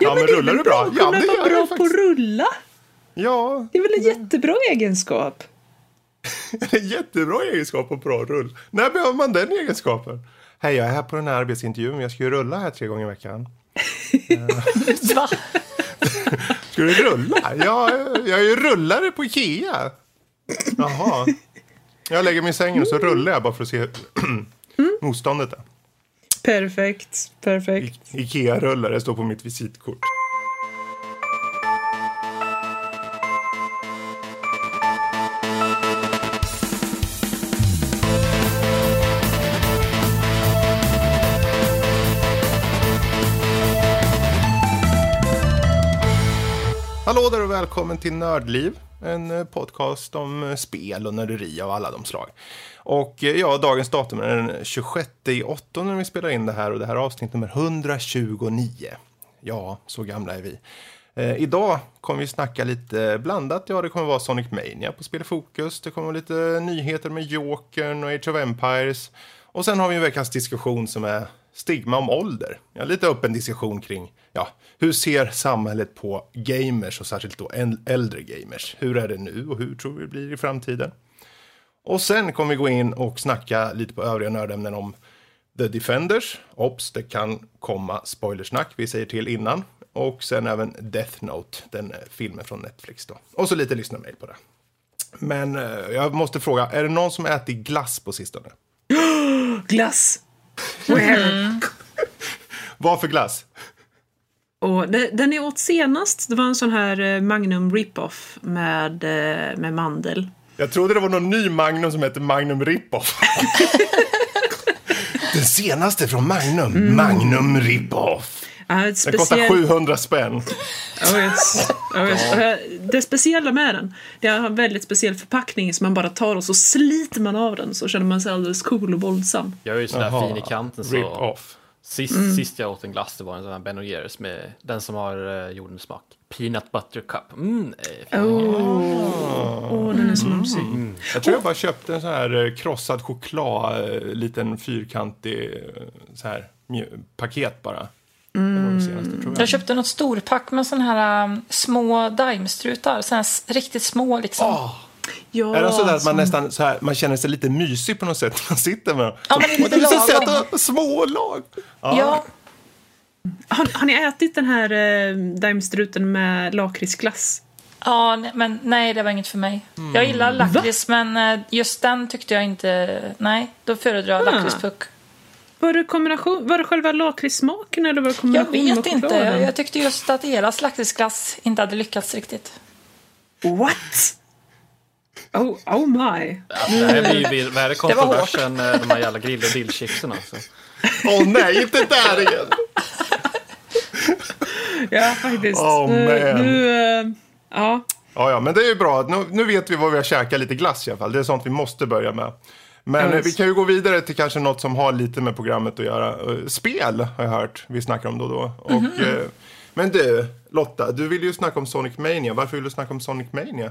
Ja, men är rullar du bra? att Ja, det vara bra på att rulla. Ja, Det är väl en jättebra egenskap? en jättebra egenskap på bra rull. När behöver man den egenskapen? Hej, jag är här på den här arbetsintervjun, men jag ska ju rulla här tre gånger i veckan. Va? Ska du rulla? Ja, jag är ju rullare på Ikea. Jaha. Jag lägger mig i sängen och så rullar jag bara för att se motståndet. Där. Perfekt, perfekt. I- Ikea-rullare står på mitt visitkort. Hallå där och välkommen till Nördliv. En eh, podcast om eh, spel och nörderi av alla de slag. Och eh, ja, dagens datum är den 26 i 8 när vi spelar in det här och det här är avsnitt nummer 129. Ja, så gamla är vi. Eh, idag kommer vi snacka lite blandat. Ja, det kommer vara Sonic Mania på Spelfokus. Det kommer vara lite nyheter med Jokern och Age of Empires. Och sen har vi en veckans diskussion som är stigma om ålder. Ja, lite öppen diskussion kring ja, hur ser samhället på gamers och särskilt då äl- äldre gamers. Hur är det nu och hur tror vi det blir i framtiden? Och sen kommer vi gå in och snacka lite på övriga nördämnen om The Defenders. Ops, det kan komma spoilersnack, vi säger till innan. Och sen även Death Note, den eh, filmen från Netflix då. Och så lite lyssnarmail på det. Men eh, jag måste fråga, är det någon som ätit glass på sistone? Glass. Where? Vad för glass? Och det, den jag åt senast, det var en sån här eh, Magnum Rip-Off med, eh, med mandel. Jag trodde det var någon ny Magnum som hette Magnum Rip-Off. Den senaste från Magnum, Magnum Rip-Off. Ja, Den kostar speciell- 700 spänn. Oh yes. Oh yes. Eh, Det speciella med den, det är en väldigt speciell förpackning som man bara tar och så sliter man av den så känner man sig alldeles cool och våldsam. Jag är ju sådär Jaha, fin i kanten så Rip-Off. Sist, sist jag åt en glass det var en sån här Ben Jerrys med den som har uh, jordens smak. Peanut butter cup. Mm. Åh, oh, den är så mumsig. Jag tror jag bara köpte en sån här eh, krossad choklad, liten fyrkantig så här, paket bara. Det senaste, jag. Jag köpte något storpack med såna här um, små daimstrutar. Såna här riktigt små liksom. Ja, Är det sådär att man som- nästan så här, man känner sig lite mysig på något sätt när man sitter med dem? Ja, men lite så lagom. söta små lag. Ja, har, har ni ätit den här eh, daimstruten med lakritsglass? ja, ne- men nej, det var inget för mig. Jag gillar lakrits, men eh, just den tyckte jag inte... Nej, då föredrar jag Ah. lakritspuck. Var det, kombination, var det själva lakritssmaken eller var det Jag kombination vet inte. Jag, jag tyckte just att deras lakritsglass inte hade lyckats riktigt. What? Oh, oh my. Alltså, det här blir ju, var hårt. kontroversen, eh, de här jävla grill och dillchipsen alltså. Åh nej, inte där igen! Ja, faktiskt. Oh, Nu- man. Nu, eh, ja. Ja, ja, men det är ju bra. Nu, nu vet vi vad vi har käkat lite glass i alla fall. Det är sånt vi måste börja med. Men eh, visst. vi kan ju gå vidare till kanske något som har lite med programmet att göra. Eh, Spel har jag hört vi snackar om då och då. Och, Mhm. eh, men du, Lotta, du vill ju snacka om Sonic Mania. Varför vill du snacka om Sonic Mania?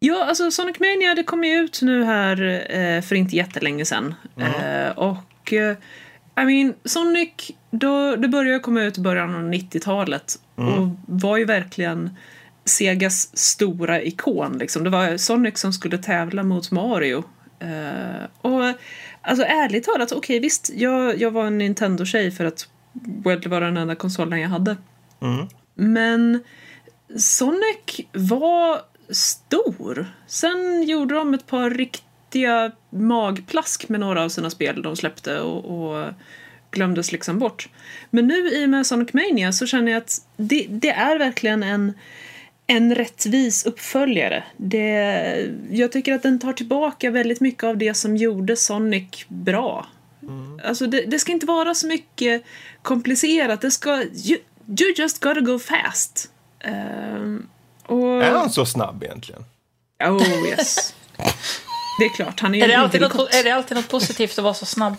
Ja, alltså Sonic Mania det kom ju ut nu här eh, för inte jättelänge sedan. Eh, och eh, I mean, Sonic, då, det började komma ut i början av 90-talet och var ju verkligen Segas stora ikon. Liksom. Det var Sonic som skulle tävla mot Mario. Eh, och alltså ärligt talat, okej visst, jag, jag var en Nintendo-tjej för att well, var den enda konsolen jag hade. Men Sonic var stor. Sen gjorde de ett par riktiga magplask med några av sina spel de släppte och, och glömdes liksom bort. Men nu i och med Sonic Mania så känner jag att det, det är verkligen en, en rättvis uppföljare. Det, jag tycker att den tar tillbaka väldigt mycket av det som gjorde Sonic bra. Alltså det, det ska inte vara så mycket komplicerat. Det ska... You, you just gotta go fast. Ehm, och... Är han så snabb egentligen? Oh yes. Det är klart, han är ju Är det, alltid något, är det alltid något positivt att vara så snabb?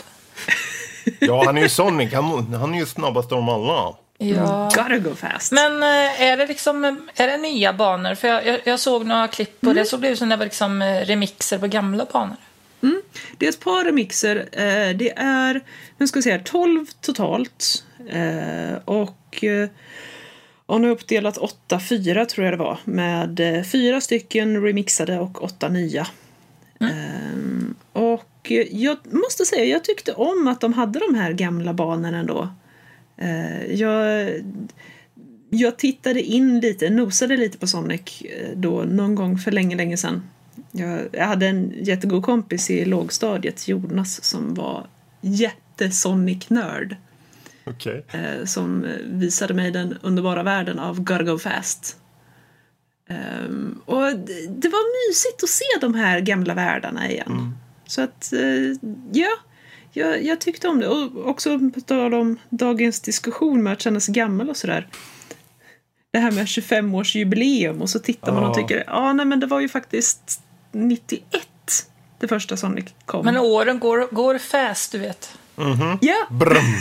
Ja, han är ju Sonic. Han, han är ju snabbast av dem alla. Ja. Gotta go fast. Men eh, är det liksom är det nya banor? För jag, jag, jag såg några klipp på det så blev det som det var liksom eh, remixer på gamla banor. Det är ett par remixer. Eh, det är, nu ska vi här, 12 totalt. Eh, och Och nu är uppdelat 8-4 tror jag det var. Med eh, fyra stycken remixade och åtta nya. Ehm, och jag måste säga, jag tyckte om att de hade de här gamla banorna ändå. Eh, jag, jag tittade in lite, nosade lite på Sonic eh, då någon gång för länge, länge sedan. Jag, jag hade en jättegod kompis i lågstadiet, Jonas, som var jätte-Sonic-nörd. Okej. eh, som eh, visade mig den underbara världen av Gotta Go Fast. Ehm, och det, det var mysigt att se de här gamla världarna igen. Så att, eh, ja, jag, jag tyckte om det. Och också på tal om dagens diskussion med att känna sig gammal och sådär. Det här med 25-årsjubileum och så tittar man och tycker, ja nej men det var ju faktiskt 91 det första Sonic kom. Men åren går, går fast, du vet. Ja, Brum.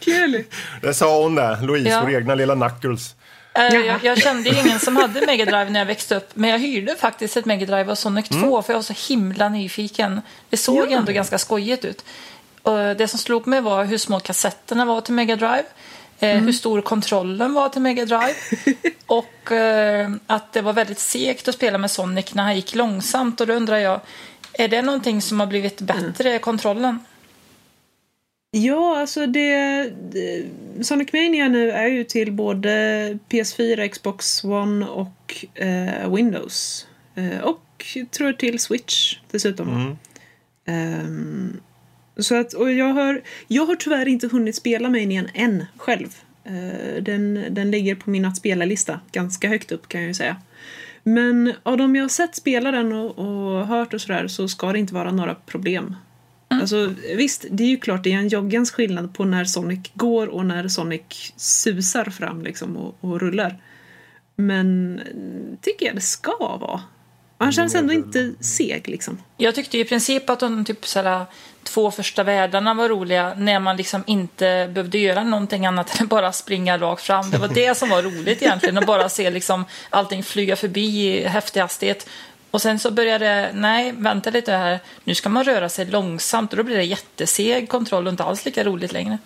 kul! Det sa hon där, Louise, Ja. vår egna lilla Knuckles. Jaha. Jag, jag kände ju ingen som hade Mega Drive när jag växte upp. Men jag hyrde faktiskt ett Mega Drive av Sonic 2 för jag var så himla nyfiken. Det såg Ja. ändå ganska skojigt ut. Och det som slog mig var hur små kassetterna var till Mega Drive. Eh, Hur stor kontrollen var till Mega Drive. och eh, att det var väldigt segt att spela med Sonic när han gick långsamt. Och då undrar jag, är det någonting som har blivit bättre, kontrollen? Ja, alltså det, det... Sonic Mania nu är ju till både PS4, Xbox One och eh, Windows. Eh, och tror jag till Switch dessutom. Mm. Ehm, så att, och jag har, jag har tyvärr inte hunnit spela Manian än själv. Eh, den, den ligger på min att spela-lista ganska högt upp kan jag ju säga. Men av de jag har sett spela den och, och hört och sådär så ska det inte vara några problem. Alltså visst, det är ju klart det är en joggens skillnad på när Sonic går och när Sonic susar fram liksom och, och rullar. Men tycker jag det ska vara. Han känns ändå inte seg liksom. Jag tyckte i princip att de typ såhär, två första världarna var roliga när man liksom inte behövde göra någonting annat än bara springa rakt fram. Det var det som var roligt egentligen, att bara se liksom allting flyga förbi i häftig hastighet. Och sen så började nej, vänta lite här, nu ska man röra sig långsamt och då blir det jätteseg kontroll och inte alls lika roligt längre.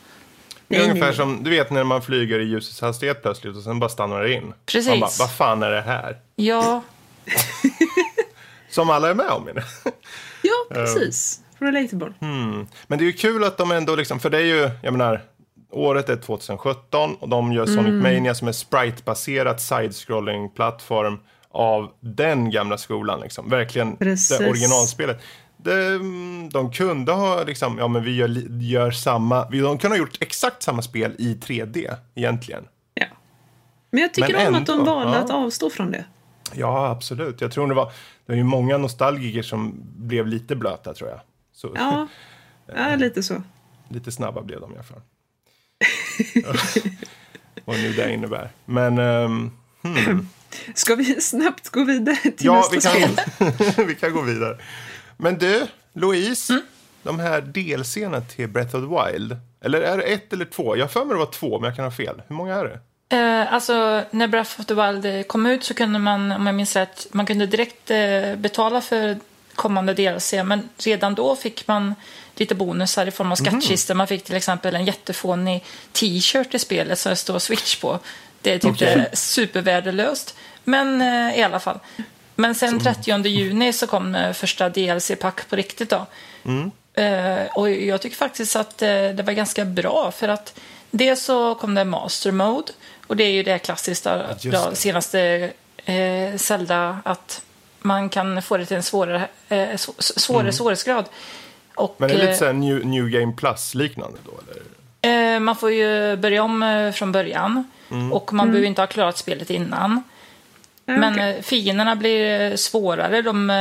Det är ungefär som, du vet när man flyger i ljusets hastighet plötsligt och sen bara stannar det in. Precis. Man bara, vad fan är det här? Ja, Som alla är med om. menar. Ja, precis. Relatable. Men det är ju kul att de ändå liksom, för det är ju, jag menar, året är 2017 och de gör Sonic Mm. Mania som är sprite-baserat side-scrolling-plattform av den gamla skolan liksom. Verkligen Precis. det originalspelet. Mm, de kunde ha liksom, ja men vi gör, gör samma, de kunde ha gjort exakt samma spel i 3D egentligen. Ja. Men jag tycker Men om att de ändå, valde ja. att avstå från det. Ja, absolut. Jag tror det var, det var ju många nostalgiker som blev lite blöta tror jag. Så, Ja, ja lite så. Lite snabba blev de i alla fall. Vad nu det innebär. Men ehm, Ska vi snabbt gå vidare till ja, nästa vi spel? kan, vi kan gå vidare. Men du, Louise. Mm. De här delserna till Breath of the Wild. Eller är det ett eller två? Jag har för mig det var två, men jag kan ha fel. Hur många är det? Eh, alltså, när Breath of the Wild kom ut så kunde man, om jag minns rätt, man kunde direkt eh, betala för kommande DLC. Men redan då fick man lite bonusar i form av skattkistor. Man fick till exempel en jättefånig t-shirt i spelet som det står Switch på. Det är typ Okej. det supervärdelöst. Men eh, i alla fall. Men sen 30 juni så kom eh, första DLC-pack på riktigt då. Eh, och jag tycker faktiskt att eh, det var ganska bra för att dels så kom det Master Mode och det är ju det klassiska då, det. senaste eh, Zelda att man kan få det till en svårare, eh, sv- svårare svårighetsgrad. Och, Men är det lite eh, så här New, New Game Plus-liknande då? Eller? Eh, man får ju börja om eh, från början. Och man behöver inte ha klarat spelet innan. Ja, Men okej. eh, fienderna blir svårare. De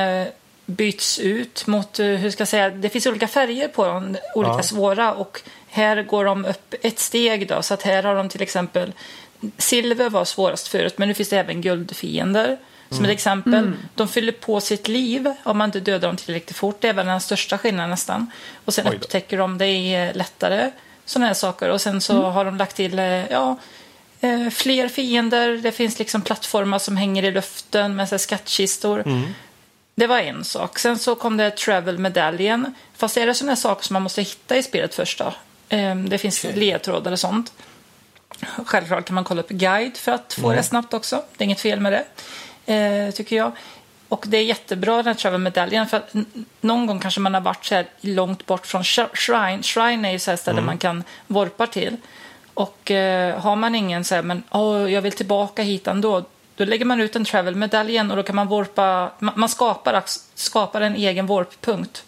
byts ut mot, hur ska jag säga, det finns olika färger på dem, olika Ja. svåra. Och här går de upp ett steg då. Så att här har de till exempel, silver var svårast förut, men nu finns det även guldfiender. Som ett exempel, de fyller på sitt liv om man inte dödar dem tillräckligt fort. Det är väl den största skillnaden nästan. Och sen upptäcker de det är lättare, sådana här saker. Och sen så har de lagt till, eh, ja, eh, fler fiender. Det finns liksom plattformar som hänger i luften med så här skattkistor. Det var en sak. Sen så kom det Travel Medallion. Fast är det sådana saker som man måste hitta i spelet först då? Eh, Det finns Okej. ledtrådar och sånt. Självklart kan man kolla upp guide för att få Mm. det snabbt också. Det är inget fel med det, eh, tycker jag. Och det är jättebra den här travel-medaljen för att någon gång kanske man har varit så här långt bort från sh- Shrine. Shrine är ju så här ställe man kan vorpa till. Och eh, har man ingen så här, men åh, jag vill tillbaka hit ändå. Då lägger man ut en travel-medaljen och då kan man vorpa, man, man skapar, skapar en egen vorppunkt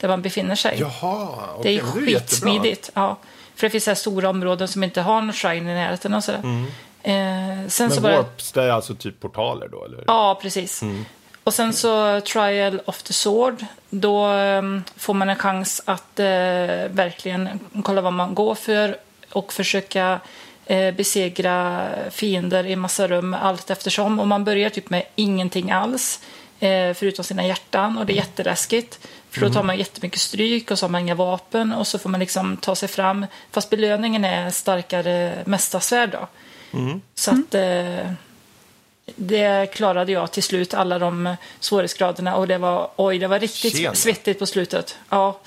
där man befinner sig. Jaha, Det okej, är men det är jättebra. skitsmidigt. Ja. För det finns så stora områden som inte har någon shrine i närheten och sådär. Eh, sen så Men bara... warps, det är alltså typ portaler då, eller? Ja, precis. Och sen så Trial of the Sword. Då ehm, får man en chans att eh, verkligen kolla vad man går för och försöka eh, besegra fiender i massa rum allt eftersom. Och man börjar typ med ingenting alls. Eh, förutom sina hjärtan och det är jätteläskigt. För då tar man jättemycket stryk och så har man inga vapen och så får man liksom ta sig fram. Fast belöningen är starkare mästarsvärd då. Så att eh, det klarade jag till slut, alla de svårighetsgraderna. Och det var, oj, det var riktigt Tjena. svettigt på slutet. Ja.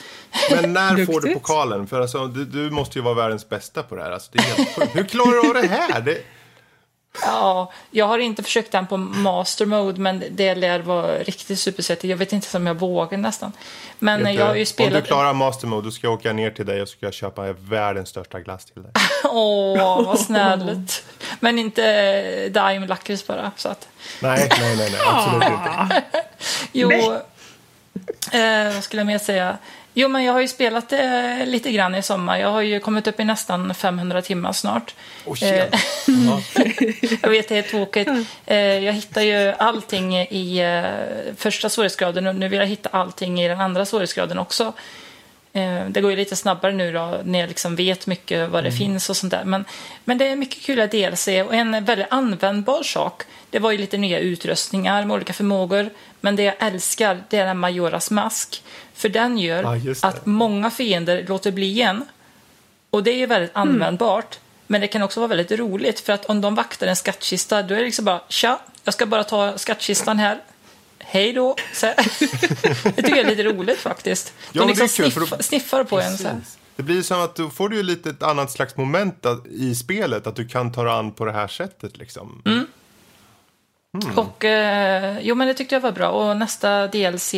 Men när får du pokalen? För alltså, du, du måste ju vara världens bästa på det här. Alltså, det är helt. Hur klarar du av det här? Det... ja, jag har inte försökt den på master mode, men det lär vara riktigt supersvettigt. Jag vet inte om jag vågar nästan. Men Vet jag har ju Om spelat... du klarar master mode, då ska jag åka ner till dig och ska jag köpa världens största glass till dig. Åh, vad snällt. Men inte Daim lakrits bara. Så att... Nej, nej, nej, nej absolut inte. Jo, eh, vad skulle jag mer säga? Jo, men jag har ju spelat eh, lite grann i sommar. Jag har ju kommit upp i nästan 500 timmar snart. Tjena. Jag vet, det är tråkigt. Eh, jag hittar ju allting i första svårighetsgraden och nu vill jag hitta allting i den andra svårighetsgraden också. Eh, det går ju lite snabbare nu då när jag liksom vet mycket vad det finns och sånt där. Men, men det är mycket kul DLC och en väldigt användbar sak. Det var ju lite nya utrustningar med olika förmågor. Men det jag älskar det är den Majoras mask. För den gör det. att många fiender låter bli en. Och det är ju väldigt användbart. Men det kan också vara väldigt roligt för att om de vaktar en skattkista då är det liksom bara tja, jag ska bara ta skattkistan här. Hej då. Så, här. det tycker jag är lite roligt faktiskt. Ja, De är liksom kul, för då- sniff, sniffar på en. Så här. Precis. Det blir som att då får du ju lite ett annat slags moment i spelet, att du kan ta dig an på det här sättet liksom. Mm. Och eh, jo men det tyckte jag var bra. Och nästa DLC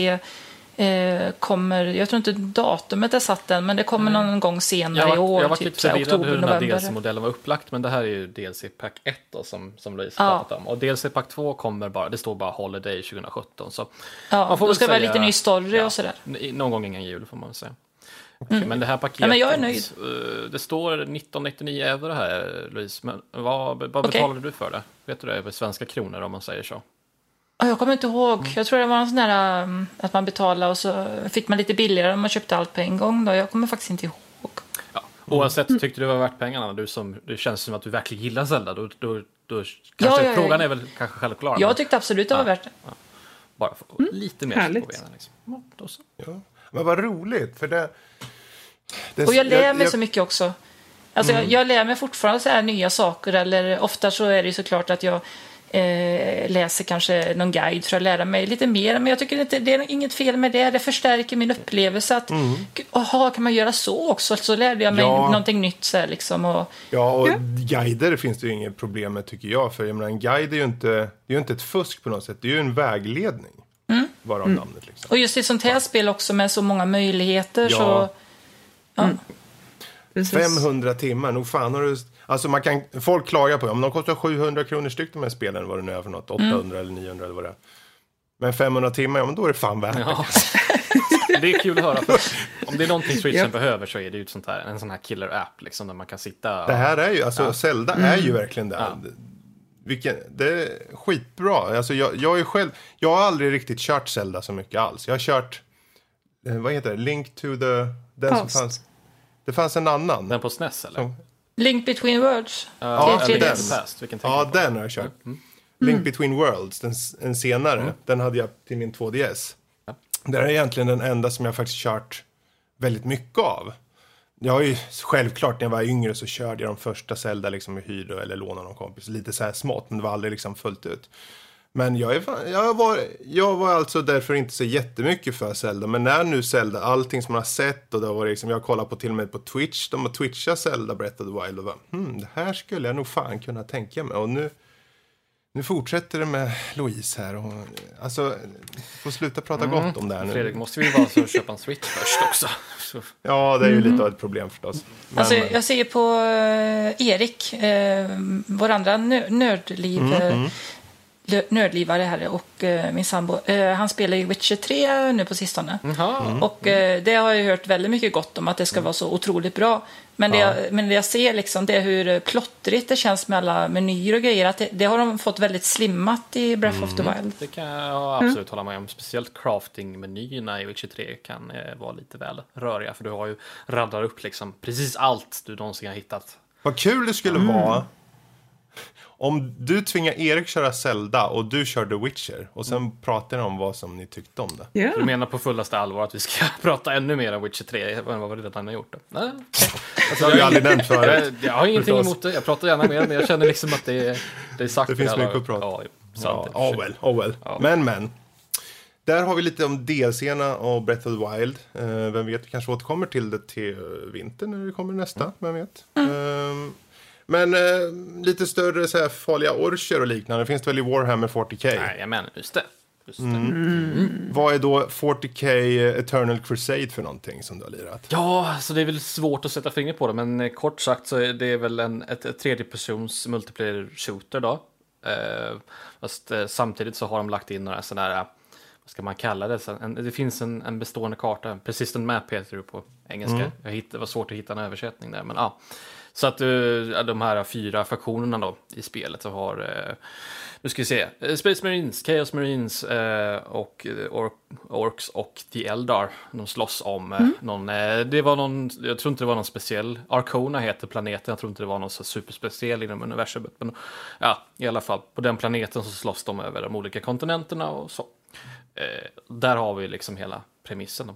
eh, kommer, jag tror inte datumet är satt än, men det kommer någon gång senare Jag i var, år. jag var typ lite här, förvirrad oktober, hur den här. DLC-modellen var upplagt, men det här är ju DLC Pack 1 då, som, som Louise Ja. pratat om. Och DLC Pack 2 kommer bara, det står bara Holiday 2017. Så Ja, man får då ska det vara lite ny story ja, och sådär. Någon gång innan jul får man väl säga. Men det här paketet, Ja, men jag är nöjd. eh, det står 1999 euro här Louise, men vad, vad Okej. betalade du för det? Vet du det, över svenska kronor om man säger så? Ja, Jag kommer inte ihåg. Mm. Jag tror det var en sån där um, att man betalade och så fick man lite billigare om man köpte allt på en gång. Då. Jag kommer faktiskt inte ihåg. Ja. Oavsett, tyckte du det var värt pengarna? Du som, det känns som att du verkligen gillar Zelda. Då, då, då kanske, ja, ja. Frågan är väl kanske självklar. men Jag tyckte absolut det var Ja. värt det. bara få lite mer härligt. på benen. Liksom. Ja, då så. Ja. Men vad roligt, för det... det Och jag lär mig jag- Mm. så mycket också. Alltså jag, jag lär mig fortfarande så här nya saker. Eller ofta så är det ju såklart att jag eh, läser kanske någon guide för att lära mig lite mer. Men jag tycker inte det är inget fel med det. Det förstärker min upplevelse. att Jaha, kan man göra så också? Så lärde jag mig Mm. Ja. någonting nytt. Så här, liksom, och, Ja, och Ja. guider finns det ju inget problem med tycker jag. För jag menar, en guide är ju inte, det är ju inte ett fusk på något sätt. Det är ju en vägledning. Mm. Varav namnet liksom. och just i sånt här spel också med så många möjligheter. Ja. Så, ja. Precis. 500 timmar, nog fan har du... Alltså man kan, folk klagar på det, men de kostar 700 kronor styck de här spelen, vad det nu är för något. 800 eller 900 eller vad det är. Men 500 timmar, ja men då är det fan värt det. Ja. Det är kul att höra. För om det är någonting switchen Japp. behöver så är det ju ett sånt här, en sån här killer app liksom, där man kan sitta och... Det här är ju, alltså Zelda är ju verkligen det. Ja. Vilken, det är skitbra. Alltså jag, jag är själv, jag har aldrig riktigt kört Zelda så mycket alls. Jag har kört, eh, vad heter det, Link to the, den som Past. fanns. Det fanns en annan. Den på SNES eller? Som- Link between words. Ja, till den. 3DS. Past, vilken tänker Ja, den har jag kört. Link Between Worlds, den, s- en senare, den hade jag till min 2DS. Det är egentligen den enda som jag faktiskt kört väldigt mycket av. Jag har ju självklart när jag var yngre så körde jag de första Zelda liksom hyrde eller lånade någon kompis. Lite så här smått, men det var aldrig liksom fullt ut. Men jag, är fan, jag, var, jag var alltså därför inte så jättemycket för Zelda. Men när nu Zelda, allting som man har sett och det har varit liksom, jag har kollat på till och med på Twitch, de har twitchat Zelda Breath of the Wild och bara, hmm, det här skulle jag nog fan kunna tänka mig. Och nu, nu fortsätter det med Louise här. Och, alltså, får sluta prata gott om det här nu. Fredrik, måste vi bara så köpa en Switch först också? Så. Ja, det är ju lite av ett problem förstås. Men, Alltså, jag ser ju på eh, Erik, eh, vår andra nö- nördliv, Mm, eh, lö- nördlivare här och eh, min sambo. Eh, han spelar ju Witcher 3 nu på sistone. Mm. Och eh, det har jag hört väldigt mycket gott om, att det ska vara så otroligt bra. Men det, Ja. jag, men det jag ser liksom, det är hur plottrigt det känns med alla menyer och grejer. Att det, det har de fått väldigt slimmat i Breath of the Mm. Wild. Det kan jag absolut hålla med om. Speciellt crafting-menyerna i Witcher 3 kan eh, vara lite väl röriga. För du har ju raddar upp liksom precis allt du någonsin har hittat. Vad kul det skulle vara om du tvingar Erik köra Zelda och du kör The Witcher och sen pratar ni om vad som ni tyckte om det. Ja. Du menar på fullaste allvar att vi ska prata ännu mer om Witcher 3 än vad vi redan har gjort? Det. Nej, okej. Det har vi aldrig nämnt förut. jag, jag har ingenting emot det. Jag pratar gärna mer, men jag känner liksom att det är, det är sagt. Det finns mycket att prata. Ja, jo, Ja, sant. oh well, oh well. Ja. Men, men. Där har vi lite om DLCerna och Breath of the Wild. Eh, vem vet, vi kanske återkommer till det till vintern när det kommer nästa. Vem vet. Ehm, men eh, lite större så här, farliga orcher och liknande finns det väl i Warhammer 40K. Nej, jag menar just det. Just det. Mm. Vad är då 40K Eternal Crusade för någonting som du har lirat? Ja, så det är väl svårt att sätta fingret på det, men eh, kort sagt så är det väl en ett, ett tredjepersons multiplayer shooter då. Eh, fast eh, samtidigt så har de lagt in några sådana här, vad ska man kalla det? En, det finns en, en bestående karta, en persistent map heter det på engelska. Jag hitt, det var svårt att hitta en översättning där, men ja. Så att eh, de här fyra faktionerna då i spelet så har, eh, nu ska vi se, eh, Space Marines, Chaos Marines och Or Orcs och The Eldar. De slåss om eh, någon, det var någon, jag tror inte det var någon speciell, Arcona heter planeten, jag tror inte det var någon så superspeciell inom universumet. Men ja, i alla fall, på den planeten så slåss de över de olika kontinenterna och så. Där har vi liksom hela premissen. Då.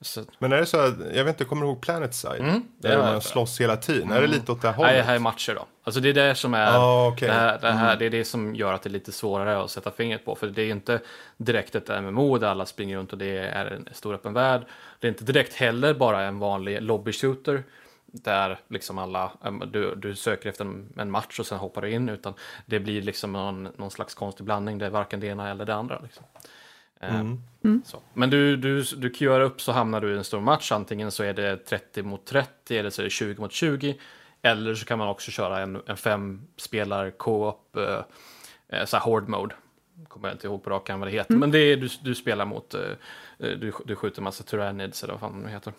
Så, Men är det så att, jag vet inte, kommer du ihåg Planetside? Mm, det där man slåss hela tiden. Är det lite åt det här Nej, det hållet? här är matcher då. Alltså det är det som är, Ah, okej. det, här, det, här, det är det som gör att det är lite svårare att sätta fingret på. För det är inte direkt ett MMO där alla springer runt och det är en stor öppen värld. Det är inte direkt heller bara en vanlig lobby shooter. Där liksom alla, du, du söker efter en, en match och sen hoppar du in. Utan det blir liksom någon, någon slags konstig blandning. Det är varken det ena eller det andra. Liksom. Eh, Så. Men du, du, du queuar upp så hamnar du i en stor match. Antingen så är det 30 mot 30 eller så är det 20 mot 20. Eller så kan man också köra en, en fem spelar co-op, eh, eh, så här horde mode. Kommer jag inte ihåg på rak arm vad det heter. Men det är du, du spelar mot, eh, eh, du, du skjuter massa tyrannids eller vad fan det heter.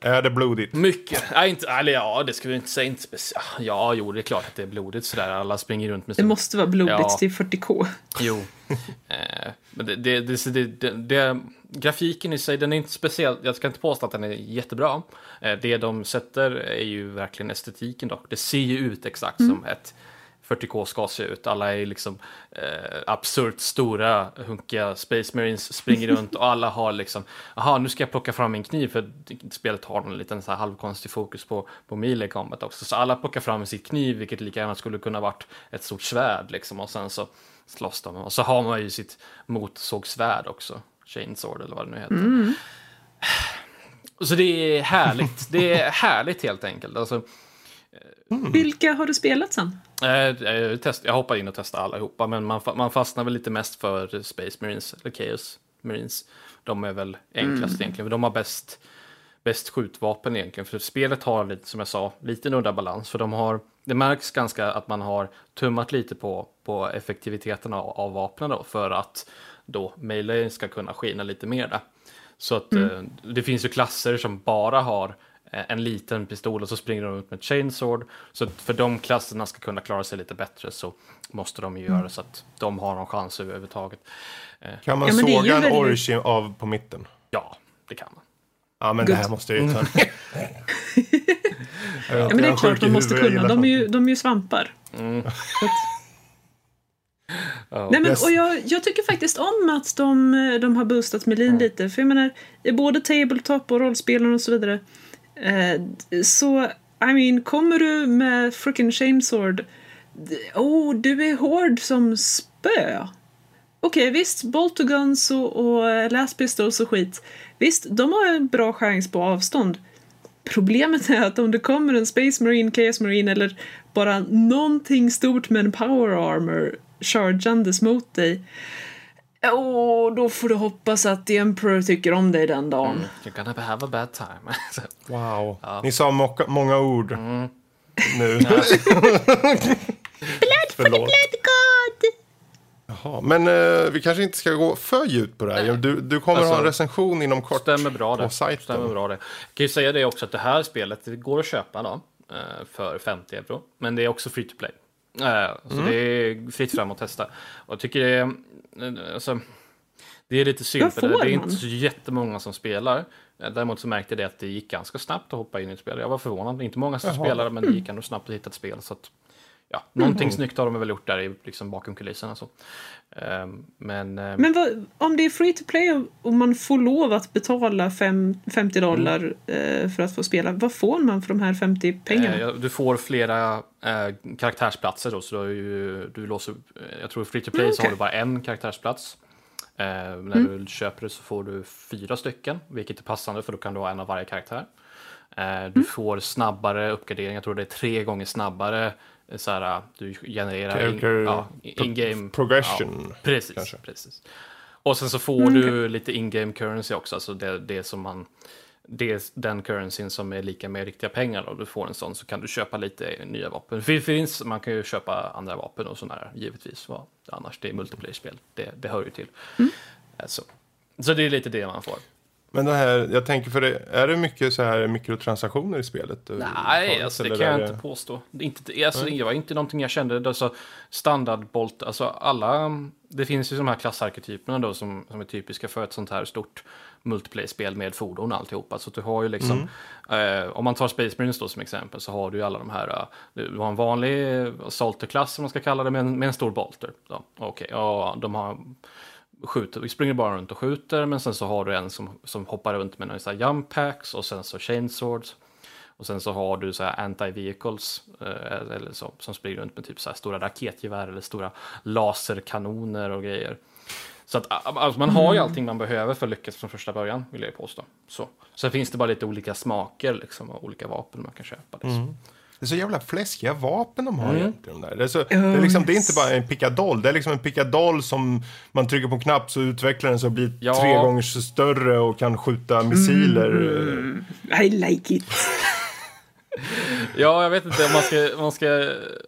Är det blodigt? Mycket. Nej, inte, eller ja, det ska vi inte säga. Inte speciellt. Ja, jo, det är klart att det är blodigt sådär. Alla springer runt med Det sin måste vara blodigt Ja. till 40K. Jo. eh, men det, det, det, det, det, det, grafiken i sig, den är inte speciell. Jag ska inte påstå att den är jättebra. Eh, det de sätter är ju verkligen estetiken dock. Det ser ju ut exakt som ett 40K ska se ut. Alla är liksom eh, absurt stora, hunkiga Space Marines springer runt och alla har liksom, jaha, nu ska jag plocka fram min kniv för spelet har en liten så här halvkonstig fokus på, på melee combat också. Så alla plockar fram sitt kniv, vilket lika gärna skulle kunna varit ett stort svärd liksom och sen så slåss de. Och så har man ju sitt motorsågsvärd också, chainsword eller vad det nu heter. Så det är härligt, det är härligt helt enkelt. Alltså, Vilka har du spelat sen? Eh, eh, test, jag hoppade in och testade allihopa, men man, man fastnar väl lite mest för Space Marines, eller Chaos Marines. De är väl enklast egentligen, för de har bäst, bäst skjutvapen egentligen. För spelet har, lite, som jag sa, lite en udda balans. För de har, det märks ganska att man har tummat lite på, på effektiviteten av, av vapnen då, för att då melee ska kunna skina lite mer där. Så att eh, det finns ju klasser som bara har en liten pistol och så springer de ut med chainsword. Så för de klasserna ska kunna klara sig lite bättre så måste de ju göra så att de har någon chans överhuvudtaget. Kan man Ja, såga en väldigt- origin av på mitten? Ja, det kan man. Ja, men det här måste jag ju ta. Ja, men det är klart de måste kunna. De är ju, de är ju svampar. Ja. Nej, men, Yes. och jag, jag tycker faktiskt om att de, de har boostat Melin lite. För jag menar, i både tabletop och rollspelen och så vidare. Eh, så, I mean, kommer du med frickin' chainsword. Oh, du är hård som spö. okej visst, Bolt och Guns och, och eh, Last Pistols och skit. Visst, de har en bra chans på avstånd. Problemet är att om det kommer en Space Marine, Chaos Marine eller bara någonting stort med en power armor chargandes mot dig. Åh, då får du hoppas att The Emperor tycker om dig den dagen. You're gonna have a bad time. Wow. Ni sa många ord nu. Förlåt. Jaha, men eh, vi kanske inte ska gå för djupt på det här. Du, du kommer Alltså, ha en recension inom kort Stämmer bra det. på sajten. Stämmer bra det. Jag kan ju säga det också att det här spelet det går att köpa då, eh, för 50 euro. Men det är också free to play. Eh, Så det är fritt fram att testa. Och jag tycker det är, eh, alltså, det är lite synd för det, det är inte så jättemånga som spelar. Eh, Däremot så märkte jag det att det gick ganska snabbt att hoppa in i ett spel. Jag var förvånad. Inte många som Jaha. spelade men det gick ändå snabbt att hitta ett spel. Så att, ja, någonting snyggt har de väl gjort där i, liksom bakom kulisserna. Så. Eh, Men, eh, Men vad, om det är free to play och- man får lov att betala fem, 50 dollar eh, för att få spela, vad får man för de här 50 pengarna? Eh, du får flera eh, karaktärsplatser då, så du, du låser jag tror i free to play Mm, så har du bara en karaktärsplats. Eh, när Mm. du köper det så får du fyra stycken, vilket är passande för då kan du ha en av varje karaktär. Eh, Mm. du får snabbare uppgradering, jag tror det är tre gånger snabbare. Så här, du genererar in, ja, in-game progression, Ja, precis, kanske. precis. Och sen så får Mm, du lite in-game currency också, alltså det, det som man det är den currencyn som är lika med riktiga pengar och du får en sån så kan du köpa lite nya vapen. Det finns, man kan ju köpa andra vapen och sådana här givetvis. Vad annars det är multiplayer-spel, det, det hör ju till. Eh, Så. så det är lite det man får. Men det här, jag tänker för det, är det mycket så här mikrotransaktioner i spelet? Nej, överhuvudtaget, alltså, det kan jag inte påstå. Det, inte, alltså, det var inte någonting jag kände. Det, alltså, standardbolt, alltså alla, det finns ju de här klassarketyperna då som, som är typiska för ett sånt här stort multiplayer-spel med fordon och alltihopa. Så du har ju liksom, eh, om man tar Space Marines då som exempel så har du ju alla de här, eh, du har en vanlig Salter-klass som man ska kalla det med en, med en stor bolter. Okej, ja, de har skjuter, vi springer bara runt och skjuter men sen så har du en som, som hoppar runt med några jump packs och sen så chainswords. Och sen så har du så här anti-vehicles eh, eller så, som springer runt med typ så här stora raketgevär eller stora laserkanoner och grejer. Så att alltså man har ju allting man behöver för att lyckas från första början, vill jag påstå. Så. Sen finns det bara lite olika smaker liksom, och olika vapen man kan köpa. Liksom. Det är så jävla fläskiga vapen de har Mm. egentligen. Där. Det, är så, det, är liksom, det är inte bara en pickadoll. Det är liksom en pickadoll som man trycker på en knapp så utvecklar den så blir Ja. tre gånger så större och kan skjuta missiler. Mm. I like it. Ja, jag vet inte om man ska, man ska...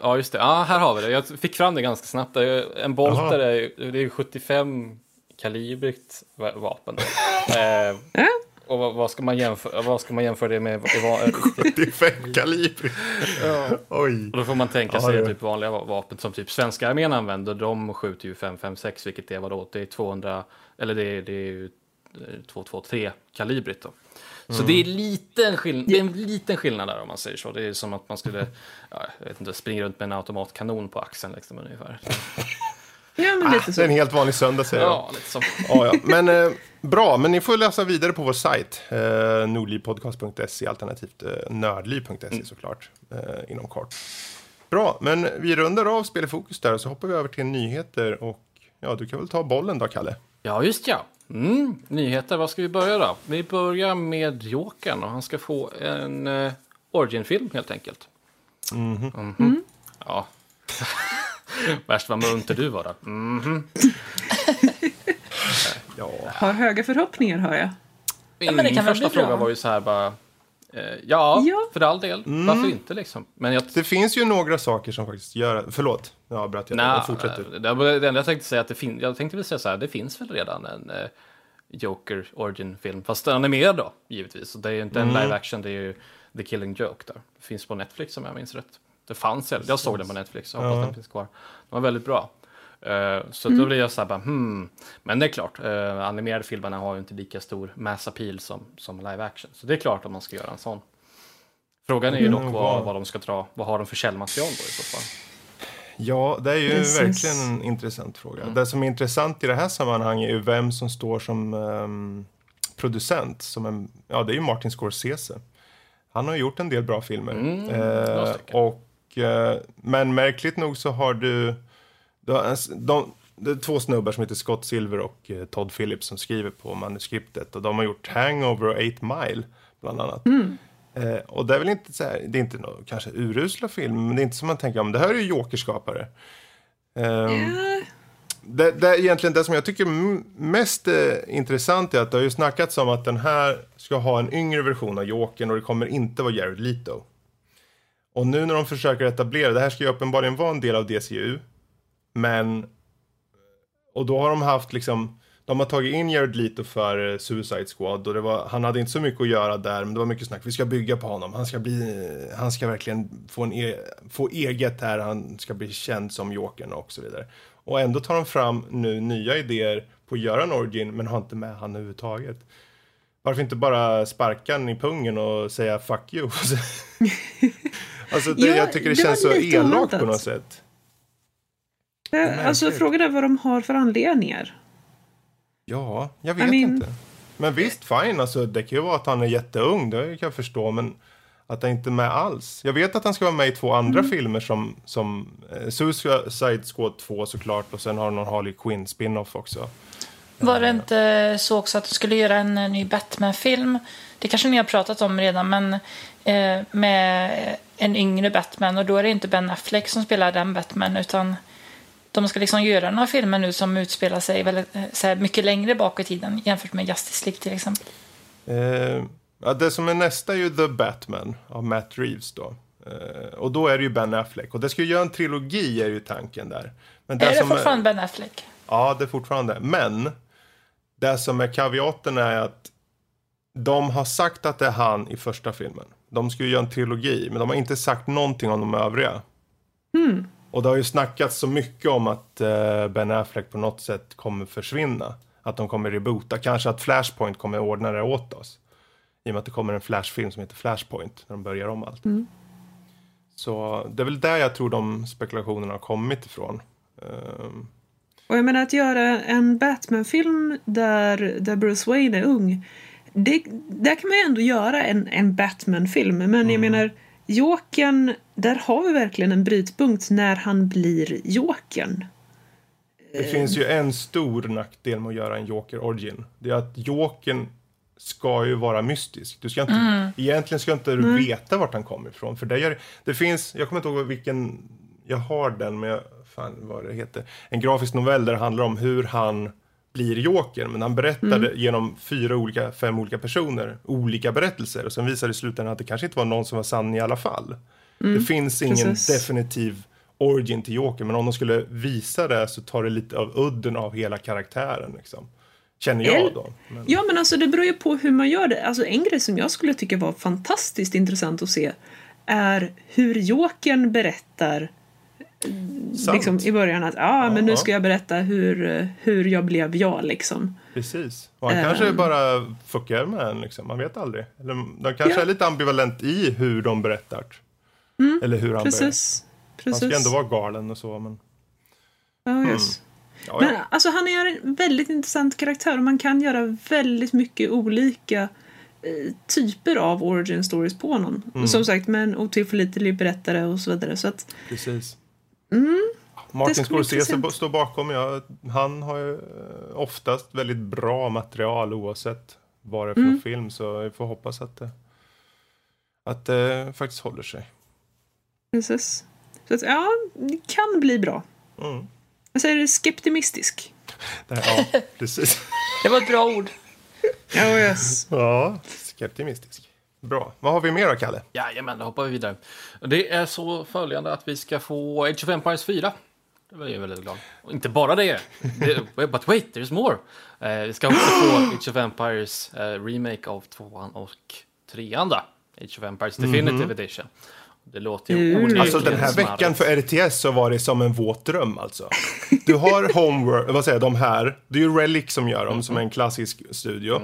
Ja, just det. Ja, här har vi det. Jag fick fram det ganska snabbt. En Bolter är, ju- det är ju 75 kalibrigt va- vapen. Eh. Och vad, vad, ska man jämföra, vad ska man jämföra det med? i va- riktigt? 75 kaliber. Oj. Och då får man tänka Ja, sig det- typ vanliga va- vapen som typ svenska armén använder. De skjuter ju 556, vilket är vadå? Det är 200, eller det är, det är ju eh, 223 kalibrigt då. Så det är, liten skill- det är en liten skillnad där om man säger så. Det är som att man skulle, ja, jag vet inte, springa runt med en automatkanon på axeln liksom ungefär. Ja, men Ah, lite det så. är en helt vanlig söndag säger jag. Ja, lite så. Ja, ja. Men eh, bra, men ni får läsa vidare på vår sajt. Eh, nordlivpodcast.se alternativt eh, nördliv.se såklart. Eh, inom kort. Bra, men vi rundar av Spel i fokus där och så hoppar vi över till nyheter och ja, du kan väl ta bollen då, Kalle. Ja, just ja. Mm, nyheter, vad ska vi börja då? Vi börjar med Jokern och han ska få en eh, Origin-film helt enkelt. Mhm. Ja. Värst vad munter du var då. Mhm. Ja, Har höga förhoppningar, hör jag. Min, men det kan min väl första bli bra. fråga var ju så här bara... Eh, ja, Ja. för all del. Varför inte liksom? Men jag... det finns ju några saker som faktiskt gör... Förlåt, jag avbröt. Jag, fortsätter. det, var det enda jag tänkte säga att det finns... Jag tänkte väl säga så här, det finns väl redan en eh, Joker Origin-film. Fast den är med då, givetvis. Och det är ju inte en live action, det är ju The Killing Joke där. Det finns på Netflix om jag minns rätt. Det fanns, jag, jag såg den på Netflix, jag hoppas Ja. den finns kvar. Den var väldigt bra. Eh, så då blir jag så här bara, hmm. Men det är klart, uh, animerade filmerna har ju inte lika stor mass appeal som, som live action. Så det är klart om man ska göra en sån. Frågan är ju dock Mm, vad, wow. vad de ska dra, vad har de för källmaterial då i så fall? Ja, det är ju Precis. verkligen en intressant fråga. Mm. Det som är intressant i det här sammanhanget är ju vem som står som ehm, producent. Som en, ja, det är ju Martin Scorsese. Han har gjort en del bra filmer. Mm, eh, och, men märkligt nog så har du... du har, de, det är två snubbar som heter Scott Silver och eh, Todd Phillips som skriver på manuskriptet. Och de har gjort Hangover och 8 Mile, bland annat. Eh, och det är väl inte så här, det är inte någon kanske urusla film, men det är inte som man tänker, om det här är ju Jokerskapare. Ehm, det, det är egentligen det som jag tycker mest eh, intressant är att det har ju snackats om att den här ska ha en yngre version av Jokern och det kommer inte vara Jared Leto. Och nu när de försöker etablera, det här ska ju uppenbarligen vara en del av DCU, men och då har de haft liksom de har tagit in Jared Leto för eh, Suicide Squad och det var, han hade inte så mycket att göra där men det var mycket snack. Vi ska bygga på honom. Han ska bli, han ska verkligen få, en e, få eget här. Han ska bli känd som Jokern och så vidare. Och ändå tar de fram nu nya idéer på att göra en origin men har inte med han överhuvudtaget. Varför inte bara sparka han i pungen och säga fuck you? alltså det, Ja, jag tycker det, det känns så elakt på något sätt. Eh, Alltså frågan är vad de har för anledningar. Ja, jag vet I mean- inte. Men visst, fine. Alltså, det kan ju vara att han är jätteung, det kan jag förstå. Men att han inte är med alls. Jag vet att han ska vara med i två andra Mm. filmer som, som eh, Suicide Squad 2 såklart. Och sen har han någon Harley Quinn spin-off också. Var det inte så också att du skulle göra en eh, ny Batman-film? Det kanske ni har pratat om redan, men eh, med en yngre Batman. Och då är det inte Ben Affleck som spelar den Batman, utan de ska liksom göra några filmer nu som utspelar sig väldigt, eh, så mycket längre bak i tiden jämfört med Justice League till exempel. Eh, ja, det som är nästa är ju The Batman av Matt Reeves då. Eh, och då är det ju Ben Affleck. Och det ska ju göra en trilogi är ju tanken där. Men är det fortfarande Ben Affleck? Ja, det är fortfarande. Men det som är kaviaten är att de har sagt att det är han i första filmen. De ska ju göra en trilogi, men de har inte sagt någonting om de övriga. Och det har ju snackats så mycket om att eh, Ben Affleck på något sätt kommer försvinna. Att de kommer reboota. Kanske att Flashpoint kommer ordna det åt oss. I och med att det kommer en Flash-film som heter Flashpoint. När de börjar om allt. Så det är väl där jag tror de spekulationerna har kommit ifrån. Ehm, Och jag menar att göra en Batman-film där, där Bruce Wayne är ung. Det, där kan man ju ändå göra en, en Batman-film. Men Mm. jag menar, Jokern, där har vi verkligen en brytpunkt när han blir Jokern. Det finns ju en stor nackdel med att göra en Joker Origin. Det är att Jokern ska ju vara mystisk. Du ska inte, Egentligen ska inte du veta vart han kommer ifrån. För det, gör, det finns, jag kommer inte ihåg vilken, jag har den men jag, fan vad det heter. En grafisk novell där det handlar om hur han blir Joker. Men han berättar det genom fyra olika, fem olika personer, olika berättelser. Och sen visar det i slutändan att det kanske inte var någon som var sann i alla fall. det finns ingen precis. definitiv origin till Joker. Men om de skulle visa det så tar det lite av udden av hela karaktären. Liksom. Känner jag då. Men, Ja, men alltså det beror ju på hur man gör det. Alltså en grej som jag skulle tycka var fantastiskt intressant att se är hur Jokern berättar sant. liksom, i början att ah, men nu Ja. ska jag berätta hur, hur jag blev jag liksom. Precis. Och han kanske Ehm. bara fuckar med en. Liksom. Man vet aldrig. Eller, de kanske Ja. är lite ambivalent i hur de berättar. Eller hur han berättar. Precis. Han Precis. ska ändå vara galen och så. Men, Ja, yes. ja, Men ja. alltså han är en väldigt intressant karaktär och man kan göra väldigt mycket olika eh, typer av origin stories på honom. Mm. Som sagt med en otillförlitlig berättare och så vidare. Så att, Precis. Mm. Martin Scorsese står bakom. Ja, han har ju eh, oftast väldigt bra material oavsett vad det är för Mm. film. Så vi får hoppas att det, att det faktiskt håller sig. precis. Så att, ja, det kan bli bra. Mm. Jag säger skeptimistisk. Det här, ja, precis. Det var ett bra ord. Ja, yes. Ja, skeptimistisk. Bra. Vad har vi mer då, Kalle? Jajamän, då hoppar vi vidare. Det är så följande att vi ska få Age of Empires 4. Det var jag väldigt glad. Och inte bara det. det but wait, there's more. Eh, vi ska också få Age of Empires eh, remake av tvåan och trean då. Age of Empires Definitive Edition. Det låter ju Mm. Alltså den här smarrigt. veckan för RTS så var det som en våt dröm alltså. Du har Homeworld, vad säger jag, de här. Det är ju Relic som gör dem, som är en klassisk studio.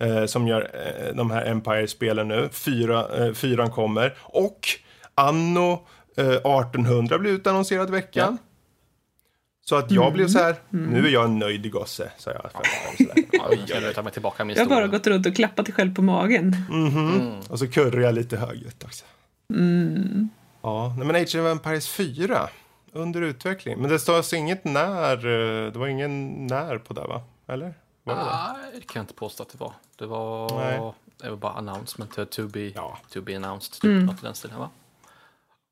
Eh, som gör eh, de här Empire-spelen nu. Fyra, eh, fyran kommer. Och Anno eh, 1800 blev utannonserad i veckan. Så att jag blev så här, nu är jag en nöjd gosse, sa jag. För jag lutar mig tillbaka med Jag har bara gått runt och klappat dig själv på magen. Och så kurrar jag lite högljutt också. Ja, nej, men Age of Empires 4. under utveckling. Men det stod inget när, eh, det var ingen när på det va? Eller? Var det det? Nej, det kan jag inte påstå att det var. Det var, Nej. det var bara announcement, to- to be, Ja. to be announced, typ något i den stilen va?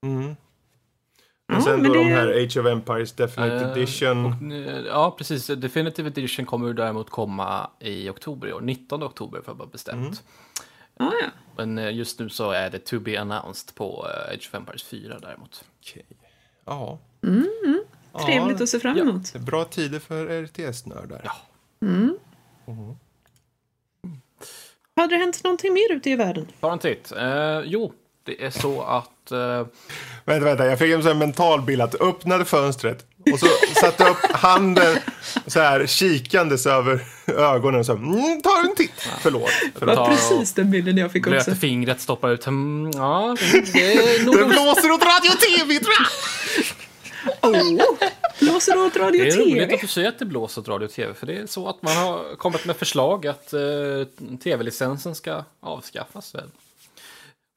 Mm. Ja, Men sen men då de det- här Age of Empires Definitive Eh, Edition. och, eh, ja, precis. Definitive Edition kommer ju däremot komma i oktober i år. 19 oktober för att vara bestämt. Ah, ja. Men eh, just nu så är det to be announced på eh, Age of Empires 4 däremot. Okej. Ja. Trevligt ja, att se fram emot. är Bra tider för RTS-nördar. Ja. Hade det hänt någonting mer ute i världen? Ta en titt. Eh, jo, det är så att... Eh, Vänta, vänta, jag fick en sån här mental bild att öppnade fönstret och så satte upp handen så här kikandes över ögonen och så mm, ta en titt. Förlåt. Det var precis den bilden jag fick också. blöter fingret, stoppar ut. Mm, ja, det är nog Det blåser åt radio och tv tror jag! Oh, blåser det åt radio Det och är roligt tv? att du säger att det blåser åt radio och tv, för det är så att man har kommit med förslag att eh, tv-licensen ska avskaffas. Väl?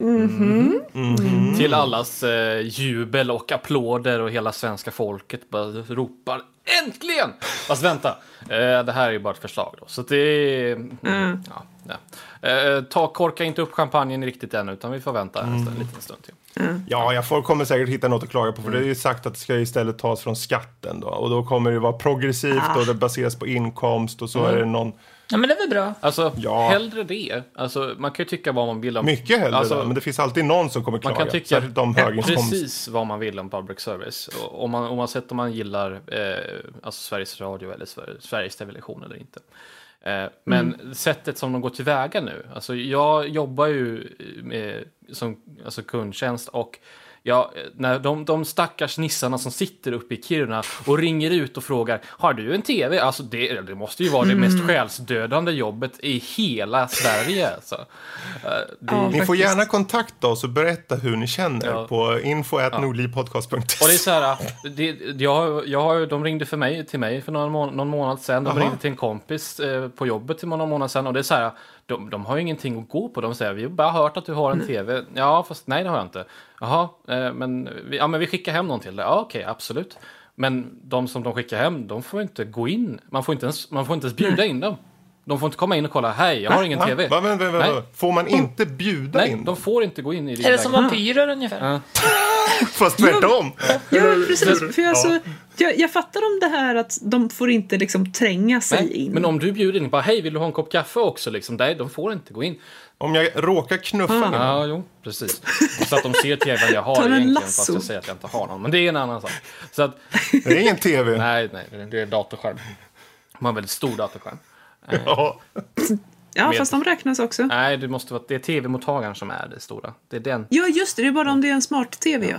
Mhm. Till allas eh, jubel och applåder och hela svenska folket bara ropar äntligen! Fast vänta, eh, det här är ju bara ett förslag då. Så det är... Mm. Ja. Eh, ta, korka inte upp champagnen riktigt än, utan vi får vänta en, stund, en liten stund till. Ja, jag folk kommer säkert hitta något att klaga på för det är ju sagt att det ska istället tas från skatten då. Och då kommer det vara progressivt Ah. och det baseras på inkomst och så är det någon Ja, men det är väl bra. Alltså, Ja. hellre det. Alltså, man kan ju tycka vad man vill om... mycket hellre Alltså, där, men det finns alltid någon som kommer Man klaga. kan tycka de precis vad man vill om public service. Och Om man, oavsett om man gillar eh, alltså Sveriges Radio eller Sver- Sveriges Television eller inte. Eh, men Mm. sättet som de går tillväga nu. Alltså jag jobbar ju med, som alltså kundtjänst och Ja, när de, de stackars nissarna som sitter uppe i Kiruna och ringer ut och frågar Har du en TV? Alltså det, det måste ju vara det Mm. mest själsdödande jobbet i hela Sverige. Alltså. Eh, det, Ja. Ni får gärna kontakta oss och berätta hur ni känner Ja. på info.nordlivpodcast.se. Och det är så här, det, jag, jag, har- de ringde för mig, till mig för någon, må, någon månad sedan. De Jaha. ringde till en kompis eh, på jobbet till någon månad sedan. Och det är så här, de, de har ju ingenting att gå på. De säger, vi har bara hört att du har en TV. Ja, fast nej det har jag inte. Jaha, eh, men, vi, ja, men vi skickar hem någon till dig. Ja, okej, absolut. Men de som de skickar hem, de får inte gå in. Man får inte ens, man får inte ens bjuda in dem. De får inte komma in och kolla, hej, jag har ingen Va? TV. Va, men, men, Nej. Får man inte bjuda Nej, in? de får inte gå in i din Är det som vampyrer ungefär? Ja. Fast tvärtom. Ja, precis. För jag, Ja. så, jag, jag fattar om det här att de får inte liksom tränga sig Nej, in. men om du bjuder in, bara hej, vill du ha en kopp kaffe också? Liksom, nej, de får inte gå in. Om jag råkar knuffa Ah. någon. Ja, jo, precis. Så att de ser tvn jag har Ta en egentligen, lasso. fast jag säger att jag inte har någon. Men det är en annan sak. Så att, Det är ingen tv. nej, nej, det är datorskärm. De har en väldigt stor datorskärm. Ja. Ja, med- fast de räknas också. Nej, det måste vara, det är tv-mottagaren som är det stora. Det är den. Ja, just det. Det är bara om det är en smart-tv, ja.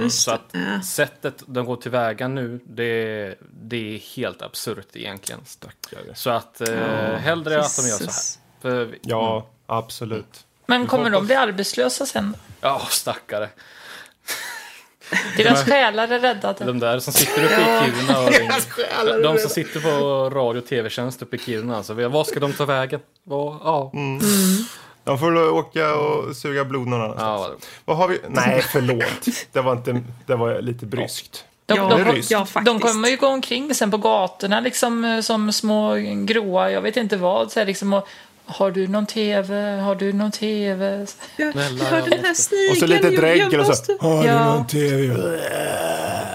Just Så att det. sättet de går tillväga nu, det, det är helt absurt egentligen. Stackare. Så att eh, hellre att de gör så Jesus. här. För, Ja, absolut. Men kommer de bli arbetslösa sen? Ja, stackare. Deras själar är räddade. De där som sitter uppe i Kiruna och ringer. De, de som sitter på radio och tv-tjänst uppe i Kiruna. Alltså, vad ska de ta vägen? Vad, ja. Mm. De får åka och suga blod någon annanstans. Ja, vad- har vi? Nej, förlåt. Det var, inte, det var lite bryskt. De, Ja, de, ryskt. ja, de faktiskt. kommer ju gå omkring sen på gatorna liksom som små gråa, jag vet inte vad. Så här, liksom, och, har du någon tv? Har du någon tv? Snälla, jag den här snigeln. Och så lite dregel och så. måste- Har du Ja. någon tv?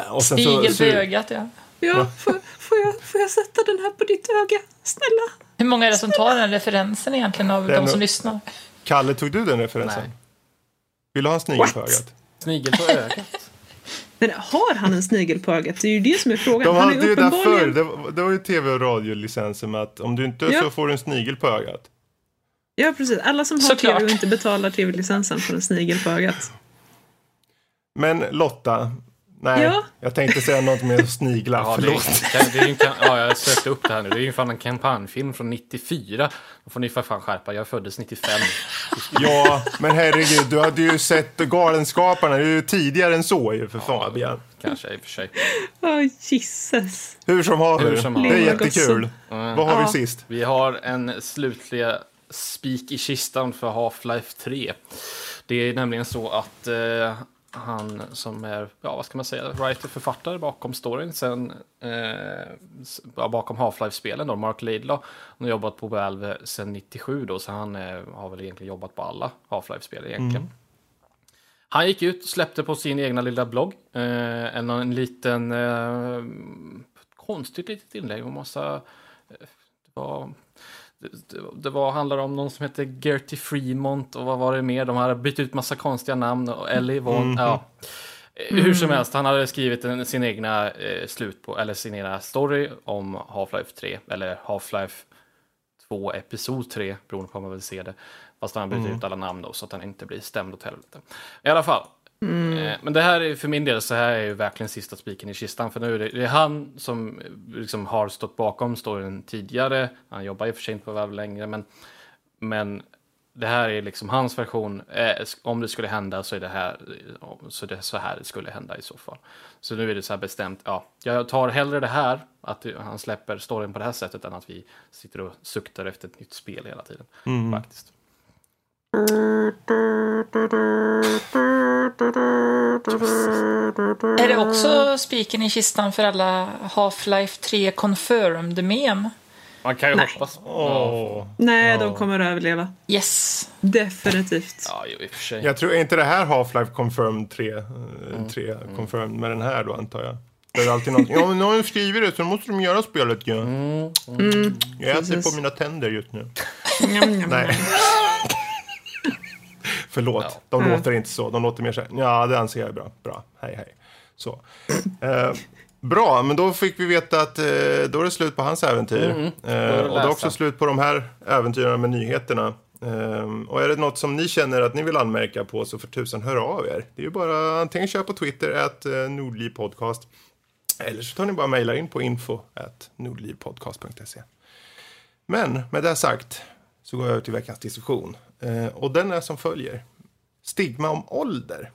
Och sen så, ögat, ja. Ja, får, får, jag, får jag sätta den här på ditt öga? Snälla. Hur många är det som tar den referensen egentligen av de som lyssnar? Kalle, tog du den referensen? Nej. Vill du ha en snigel på ögat? Snigel på ögat. Men har han en snigel på ögat? Det är ju det som är frågan. De hade är ju där förr, uppenbarligen... det, var- det var ju tv och radiolicenser med att om du inte Ja. så får du en snigel på ögat. Ja, precis. Alla som har Såklart. tv och inte betalar tv-licensen får en snigel på ögat. Men Lotta, nej, Ja? jag tänkte säga något med sniglar, Ja, det, förlåt. är, det är ju en, ja, jag sökte upp det här nu. Det är ju fan en kampanjfilm från 94. Då får ni för fan skärpa. Jag föddes 95. Ja, men herregud, du hade ju sett Galenskaparna, det är ju tidigare än så ju för Fabian. Kanske i och för sig. Åh, Jesus. Hur som haver, Hur som det är jättekul. Vad har vi Ja. sist? Vi har en slutliga spik i kistan för Half-Life 3. Det är nämligen så att eh, han som är, ja vad ska man säga, writer-författare bakom storyn sen, eh, bakom Half-Life-spelen då, Mark Laidlaw. Han har jobbat på Valve sedan 97 då, så han eh, har väl egentligen jobbat på alla Half-Life-spel egentligen. Mm. Han gick ut och släppte på sin egna lilla blogg eh, en, en liten eh, konstigt litet inlägg och massa eh, det var det, det var, handlar om någon som heter Gertie Fremont och vad var det mer? De hade bytt ut massa konstiga namn och Ellie Von, mm. ja. Mm. Hur som helst, han hade skrivit en, sin egna eh, slut på, eller sin egna story om Half-Life 3, eller Half-Life 2 Episod 3, beroende på hur man vill se det. Fast han har bytt mm. ut alla namn då, så att han inte blir stämd åt helvete. I alla fall, Mm. Eh, men det här är för min del så här är ju verkligen sista spiken i kistan. För nu är det, det är han som liksom har stått bakom storyn tidigare. Han jobbar och för sig inte på Valve längre. Men, men det här är liksom hans version. Eh, om det skulle hända så är det här så det så här det skulle hända i så fall. Så nu är det så här bestämt. Ja, jag tar hellre det här att han släpper storyn på det här sättet än att vi sitter och suktar efter ett nytt spel hela tiden. Mm. Faktiskt. Är det också spiken i kistan för alla Half-Life 3 confirmed mem? Man kan ju Nej. hoppas. Oh. Nej, de kommer att överleva. Yes. Definitivt. Ja, jo, i och för sig. Jag tror inte det här Half-Life confirmed 3, eh, mm. 3 mm. confirmed med den här då antar jag. Det är alltid något. Ja, men nu har de skrivit det så då måste de göra spelet ju. Ja. Mm. Mm. Jag äter Precis. på mina tänder just nu. Nej. Förlåt, ja. de mm. låter inte så. De låter mer så här, ja det anser jag är bra. Bra, hej hej. Så. Eh, bra, men då fick vi veta att eh, då är det slut på hans äventyr. Mm. Eh, och det är också slut på de här äventyren med nyheterna. Um, och är det något som ni känner att ni vill anmärka på så för tusan hör av er. Det är ju bara antingen köra på Twitter, att uh, nordlivpodcast. Eller så tar ni bara mejlar in på info at nordlivpodcast.se. Men med det sagt så går jag över till veckans diskussion. Eh, och den är som följer. Stigma om ålder.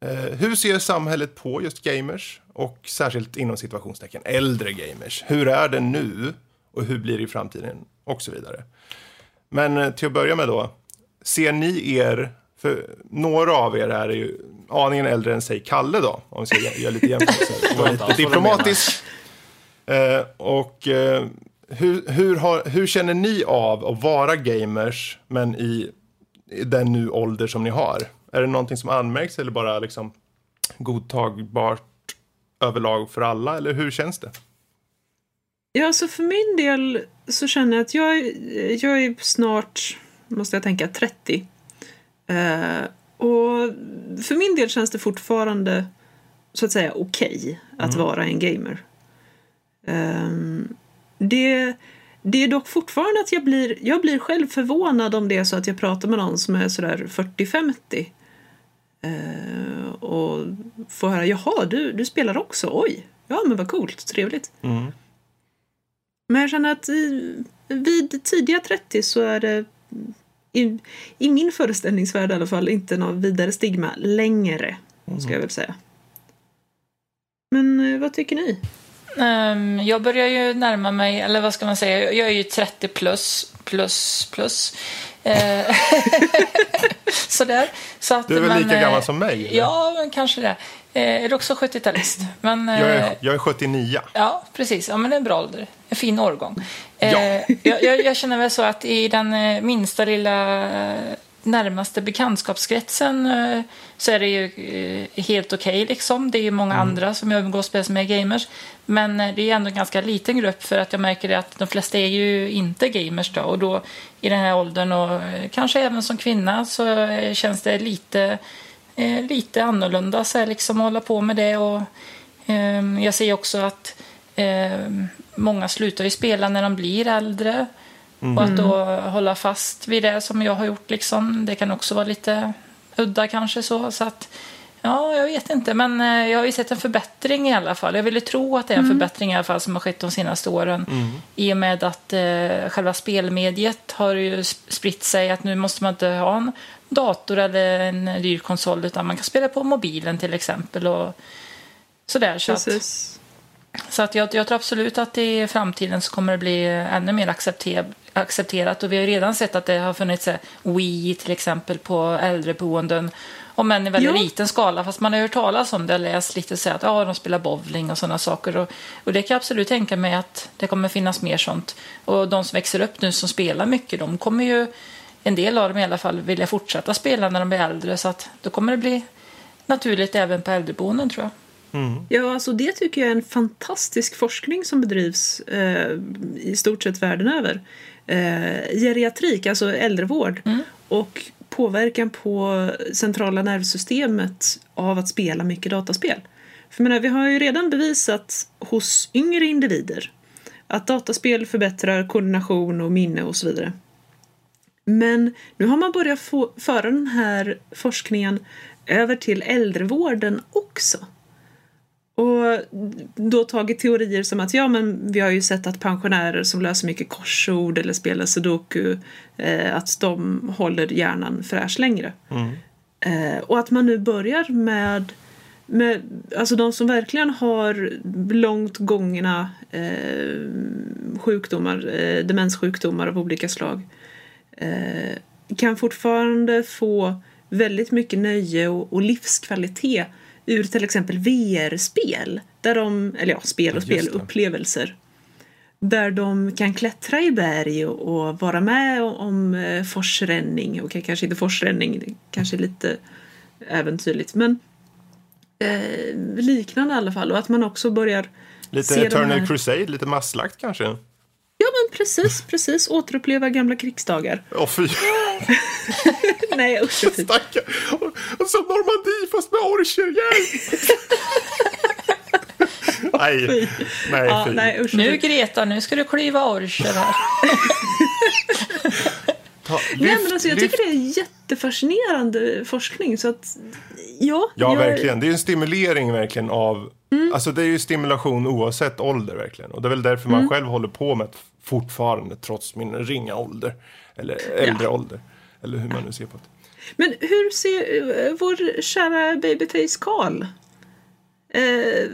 Eh, hur ser samhället på just gamers? Och särskilt inom situationstecken äldre gamers. Hur är det nu? Och hur blir det i framtiden? Och så vidare. Men eh, till att börja med då. Ser ni er, för några av er är ju aningen äldre än sig Kalle då. Om vi ska göra lite jämförelser. Lite diplomatisk. och hur, hur, har, hur känner ni av att vara gamers, men i, i den nu ålder som ni har? Är det någonting som anmärks eller bara liksom godtagbart överlag för alla, eller hur känns det? Ja, alltså för min del så känner jag att jag, jag är snart, måste jag tänka, 30. Uh, eh, och för min del känns det fortfarande så att säga okej okay att mm. vara en gamer. Um, det, det är dock fortfarande att jag blir, jag blir själv förvånad om det är så att jag pratar med någon som är sådär 40-50 eh, och får höra jaha, du, du spelar också, oj, ja men vad coolt, trevligt. Mm. Men jag känner att i, vid tidiga 30 så är det i, i min föreställningsvärld i alla fall inte något vidare stigma längre, mm. ska jag väl säga. Men eh, vad tycker ni? Um, jag börjar ju närma mig, eller vad ska man säga, jag är ju 30 plus, plus, plus. Eh, sådär. Så att, du är väl men, lika gammal som mig? Eller? Ja, kanske det. Eh, är du också 70-talist? Men, jag, är, jag är 79. Ja, precis. Ja, men det är en bra ålder. En fin årgång. Ja. jag, jag, jag, känner väl så att i den minsta lilla närmaste bekantskapskretsen eh, så är det ju eh, helt okej. Okay, liksom. Det är ju många mm. andra som jag umgås med som är gamers. Men eh, det är ändå en ganska liten grupp för att jag märker att de flesta är ju inte gamers då. Och då i den här åldern och kanske även som kvinna så känns det lite, lite annorlunda så här, liksom, att hålla på med det. Och, ehm, jag ser också att ehm, många slutar ju spela när de blir äldre. Mm. Och att då hålla fast vid det som jag har gjort, liksom, det kan också vara lite udda kanske. så, så att Ja, jag vet inte, men eh, jag har ju sett en förbättring i alla fall. Jag ville tro att det är en mm. förbättring i alla fall som har skett de senaste åren. Mm. I och med att eh, själva spelmediet har ju spritt sig att nu måste man inte ha en dator eller en dyr konsol utan man kan spela på mobilen till exempel. Och sådär. Så Precis. att, så att jag, jag tror absolut att i framtiden så kommer det bli ännu mer accepter, accepterat och vi har ju redan sett att det har funnits eh, Wii till exempel på äldreboenden. Om än i väldigt Ja. liten skala, fast man har hört talas om det och läst lite så att ja, de spelar bowling och sådana saker. Och, och det kan jag absolut tänka mig att det kommer finnas mer sånt. Och de som växer upp nu som spelar mycket, de kommer ju, en del av dem i alla fall, vilja fortsätta spela när de blir äldre. Så att då kommer det bli naturligt även på äldreboenden tror jag. Ja, alltså det tycker jag är en fantastisk forskning som bedrivs eh, i stort sett världen över. Eh, geriatrik, alltså äldrevård, och påverkan på centrala nervsystemet av att spela mycket dataspel. För menar, vi har ju redan bevisat hos yngre individer att dataspel förbättrar koordination och minne och så vidare. Men nu har man börjat få, föra den här forskningen över till äldrevården också. Och då tagit teorier som att ja, men vi har ju sett att pensionärer som löser mycket korsord eller spelar sudoku, eh, att de håller hjärnan fräsch längre. Eh, och att man nu börjar med, med alltså de som verkligen har långt gångna eh, sjukdomar, eh, demenssjukdomar av olika slag, eh, kan fortfarande få väldigt mycket nöje och, och livskvalitet ur till exempel VR-spel. Där de, eller ja, spel och spel, upplevelser. Där de kan klättra i berg och, och vara med om eh, forsränning. Okej, kanske inte forsränning, kanske lite äventyrligt. Men eh, liknande i alla fall. Och att man också börjar Lite se Eternal här- Crusade, lite masslakt kanske? Ja men precis, precis. Återuppleva gamla krigsdagar. Åh fy, Nej usch fint. stackarn! Och, så Normandie fast med orcher, nej, nej Ja, nej usch. Nu Greta, nu ska du klyva orcher här. Ta, Nej, lyft, men alltså, jag lyft. tycker det är jättefascinerande forskning. Så att, ja, Ja, jag, verkligen. Det är en stimulering verkligen av... Mm. Alltså det är ju stimulation oavsett ålder verkligen. Och det är väl därför Mm. man själv håller på med fortfarande trots min ringa ålder. Eller äldre Ja. ålder. Eller hur man nu ser på det. Men hur ser eh, vår kära babyface Karl? Eh,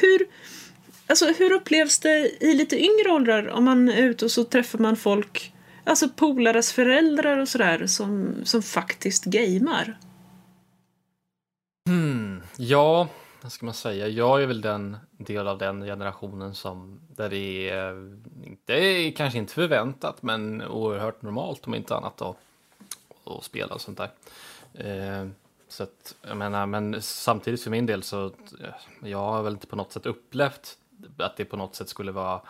hur, alltså, hur upplevs det i lite yngre åldrar om man är ute och så träffar man folk, alltså polares föräldrar och sådär, som, som faktiskt gamer? Ja, vad ska man säga? Jag är väl den del av den generationen som där det är, det är kanske inte förväntat, men oerhört normalt om inte annat att, att spela och sånt där. Eh, så att, jag menar, men samtidigt för min del så, jag har väl inte på något sätt upplevt att det på något sätt skulle vara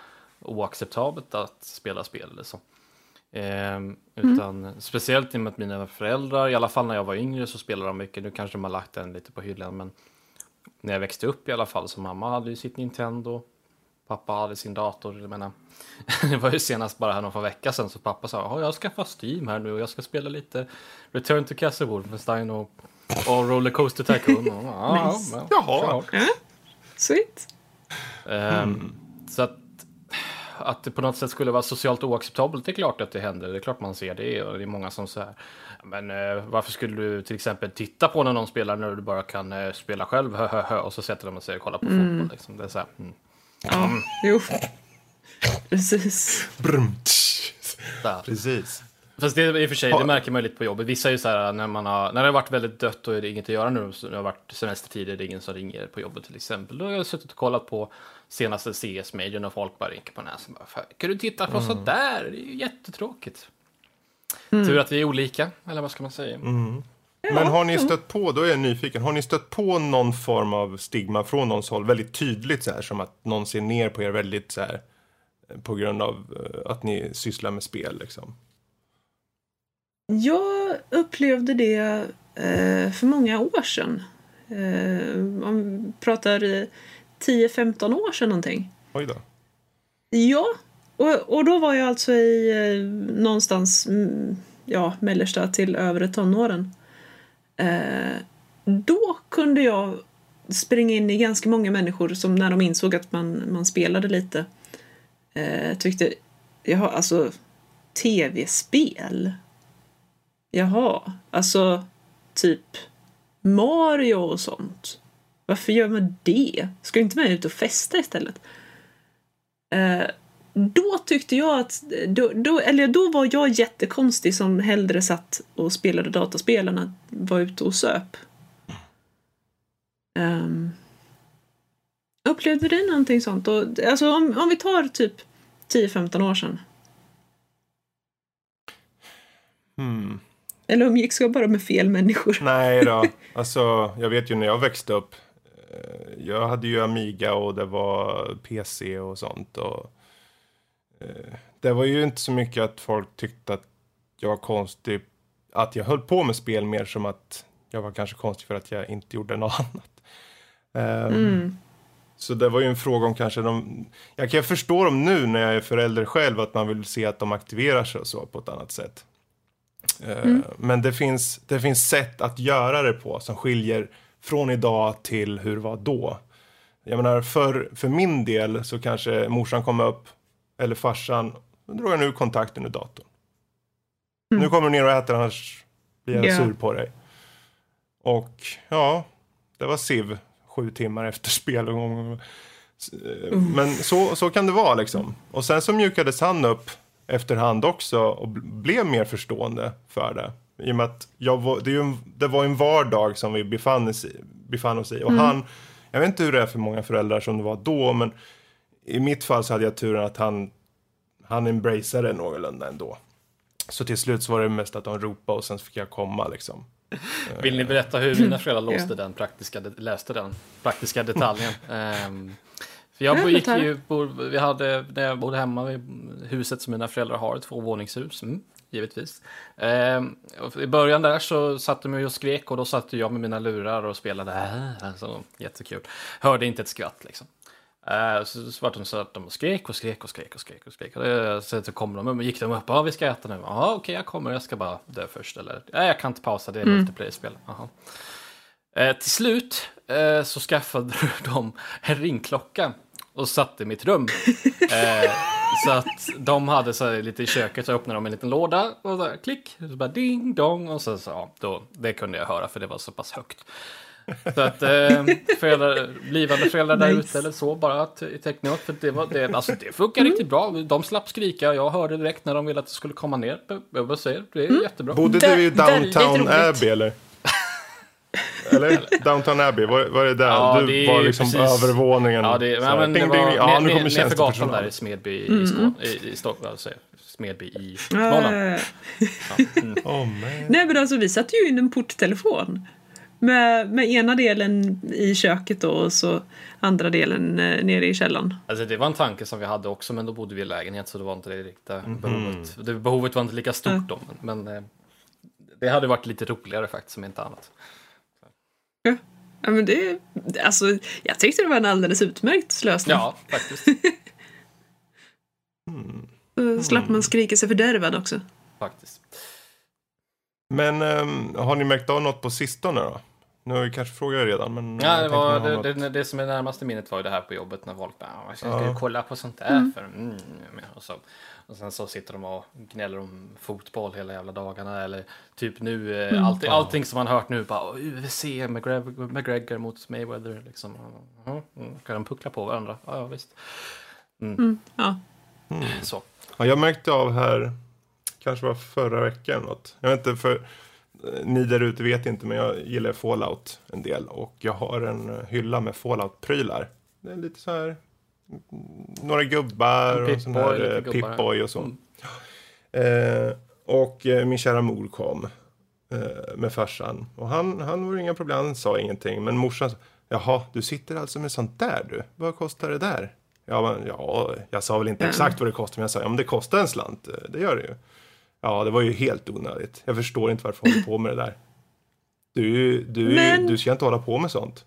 oacceptabelt att spela spel eller så. Eh, utan speciellt i och med att mina föräldrar, i alla fall när jag var yngre så spelade de mycket. Nu kanske de har lagt den lite på hyllan men när jag växte upp i alla fall så mamma hade ju sitt Nintendo. Pappa hade sin dator. Jag menar, det var ju senast bara här någon vecka sedan så pappa sa "Ja, jag har skaffat Steam här nu och jag ska spela lite Return to Castle Wolfenstein och, och Rollercoaster Tycoon. Och, ja, Nice. ja, Jaha. klart. Sweet. Ehm, Så att, att det på något sätt skulle vara socialt oacceptabelt, det är klart att det händer. Det är klart man ser det och det är många som säger men eh, varför skulle du till exempel titta på när någon spelar när du bara kan eh, spela själv, hö, hö, hö, och så sätter de sig och kollar på fotboll. Liksom. Det är så här, mm. Ja, jo. Precis. Precis. Fast det är i och för sig, det märker man ju lite på jobbet. Vissa är ju så här när man har, när det har varit väldigt dött och är det inget att göra nu, så det har varit semestertider, det är ingen som ringer på jobbet till exempel. Då har jag suttit och kollat på senaste CS-majorn och folk bara rynkar på näsan. Bara, "Fan, Kan du titta på sådär? Det är ju jättetråkigt. Tur att vi är olika, eller vad ska man säga? Men har ni stött på, då är jag nyfiken, har ni stött på någon form av stigma från någons håll väldigt tydligt så här som att någon ser ner på er väldigt så här eh, på grund av eh, att ni sysslar med spel liksom? Jag upplevde det eh, för många år sedan. Eh, vi pratar eh, 10-15 år sedan någonting. Oj då. Ja, och, och då var jag alltså i eh, någonstans mm, ja, mellersta till övre tonåren. Eh, då kunde jag springa in i ganska många människor som när de insåg att man, man spelade lite eh, tyckte, jaha, alltså tv-spel? Jaha, alltså typ Mario och sånt. Varför gör man det? Ska inte man ut och festa istället? Eh, då tyckte jag att, då, då, eller då var jag jättekonstig som hellre satt och spelade dataspel än att vara ute och söp. Um, upplevde du någonting sånt? Och, alltså om, om vi tar typ 10-15 år sedan. Hmm. Eller umgicks jag bara med fel människor? Nej då, alltså jag vet ju när jag växte upp. eh, Jag hade ju Amiga och det var PC och sånt. Och, det var ju inte så mycket att folk tyckte att jag var konstig. Att jag höll på med spel mer som att jag var kanske konstig för att jag inte gjorde något annat. Ehm, Mm. Så det var ju en fråga om kanske de... Jag kan förstå dem nu när jag är förälder själv att man vill se att de aktiverar sig och så på ett annat sätt. Eh, Men det finns, det finns sätt att göra det på som skiljer från idag till hur det var då. Jag menar, för, för min del så kanske morsan kom upp, eller farsan, då drar jag nu kontakten ur datorn. Nu kommer du ner och äter, annars blir jag Ja. sur på dig. Och ja, det var Civ sju timmar efter spelomgången. Men så, så kan det vara liksom. Och sen så mjukades han upp efterhand också och bl- blev mer förstående för det. I och med att jag det, är ju det var en vardag som vi befann oss i. Befann oss i. Och han, jag vet inte hur det är för många föräldrar som det var då, men i mitt fall så hade jag turen att han, han embraceade det någorlunda ändå. Så till slut så var det mest att de ropade och sen fick jag komma liksom. Vill ni berätta hur mina föräldrar låste Ja. den praktiska, läste den praktiska detaljen? Ehm, för jag Ja, gick ju, vi hade, när jag bodde hemma i huset som mina föräldrar har, ett tvåvåningshus, mm, givetvis. Och I början där så satt de ju och skrek och då satt jag med mina lurar och spelade, äh, alltså, jättekul. Hörde inte ett skvatt liksom. Eh, så, så var de så att de skrek och skrek och skrek och skrek och skrek. Och det, så, så kom de och gick de upp. Ja, vi ska äta nu. Ja, okej, jag kommer. Jag ska bara dö först. Eller, nej, jag kan inte pausa. Det är multiplayer-spel. Jaha. Eh, till slut eh, så skaffade de en ringklocka och satte i mitt rum. Så att de hade så lite i köket så öppnade de en liten låda och där, klick, så bara ding dong och så, så ja, då, det kunde jag höra för det var så pass högt. Så att eh, föräldrar, blivande föräldrar där Nice. ute eller så, bara te- teckna upp. För det, var, det, alltså, det funkar riktigt bra. De slapp skrika. Jag hörde direkt när de ville att det skulle komma ner. Jag bara säger, det är jättebra. Bodde du i Downtown. Abbey eller? Eller? Downtown Abbey, var, var det där? Ja, du det är var liksom precis- övervåningen. Ja, det, ja, men det ding, var ding, ding. Ja, nu kommer där i Smedby i, Skåne, i, i Stockholm. Alltså, Smedby i Småland. Eh, Åh, man. Nej men alltså vi satte ju in en porttelefon. Med, med ena delen i köket då och så andra delen eh, nere i källaren. Alltså, det var en tanke som vi hade också, men då bodde vi i lägenhet så det var inte det riktiga Mhm. behovet. Det, behovet var inte lika stort då, men, men eh, det hade varit lite roligare faktiskt, som inte annat. Ja. Ja, men det, alltså, jag tyckte det var en alldeles utmärkt lösning. Ja, faktiskt. Så slapp man skrika sig fördärvad också. faktiskt. Men ehm, har ni märkt av något på sistone då? Nu har vi kanske frågat redan, men... Ja, jag det, var, det, det, det som är närmaste minnet var ju det här på jobbet när folk bara, "Ja, jag ska Ja. kolla på sånt där för, mm, och, så, och sen så sitter de och gnäller om fotboll hela jävla dagarna eller typ nu, eh, allting, allting som man hört nu bara, "Åh, UFC, McGregor, McGregor mot Mayweather liksom. Mm, mm, kan de puckla på varandra? Ja, ja visst. Ja. Så. Ja, jag märkte av här, kanske var förra veckan något. Jag vet inte, för eh, ni där ute vet inte, men jag gillar Fallout en del. Och jag har en eh, hylla med Fallout-prylar. Det är lite så här, mm, några gubbar och sån här eh. Pip-Boy och så. Mm. Eh, och eh, min kära mor kom eh, med farsan. Och han, han var inga problem, han sa ingenting. Men morsan sa, jaha, du sitter alltså med sånt där du? Vad kostar det där? Ja, men, ja, jag sa väl inte exakt vad det kostar, men jag sa, ja men det kostar en slant, eh, det gör det ju. Ja, det var ju helt onödigt. Jag förstår inte varför hon håller på med det där. Du, du, Men- du ska inte hålla på med sånt.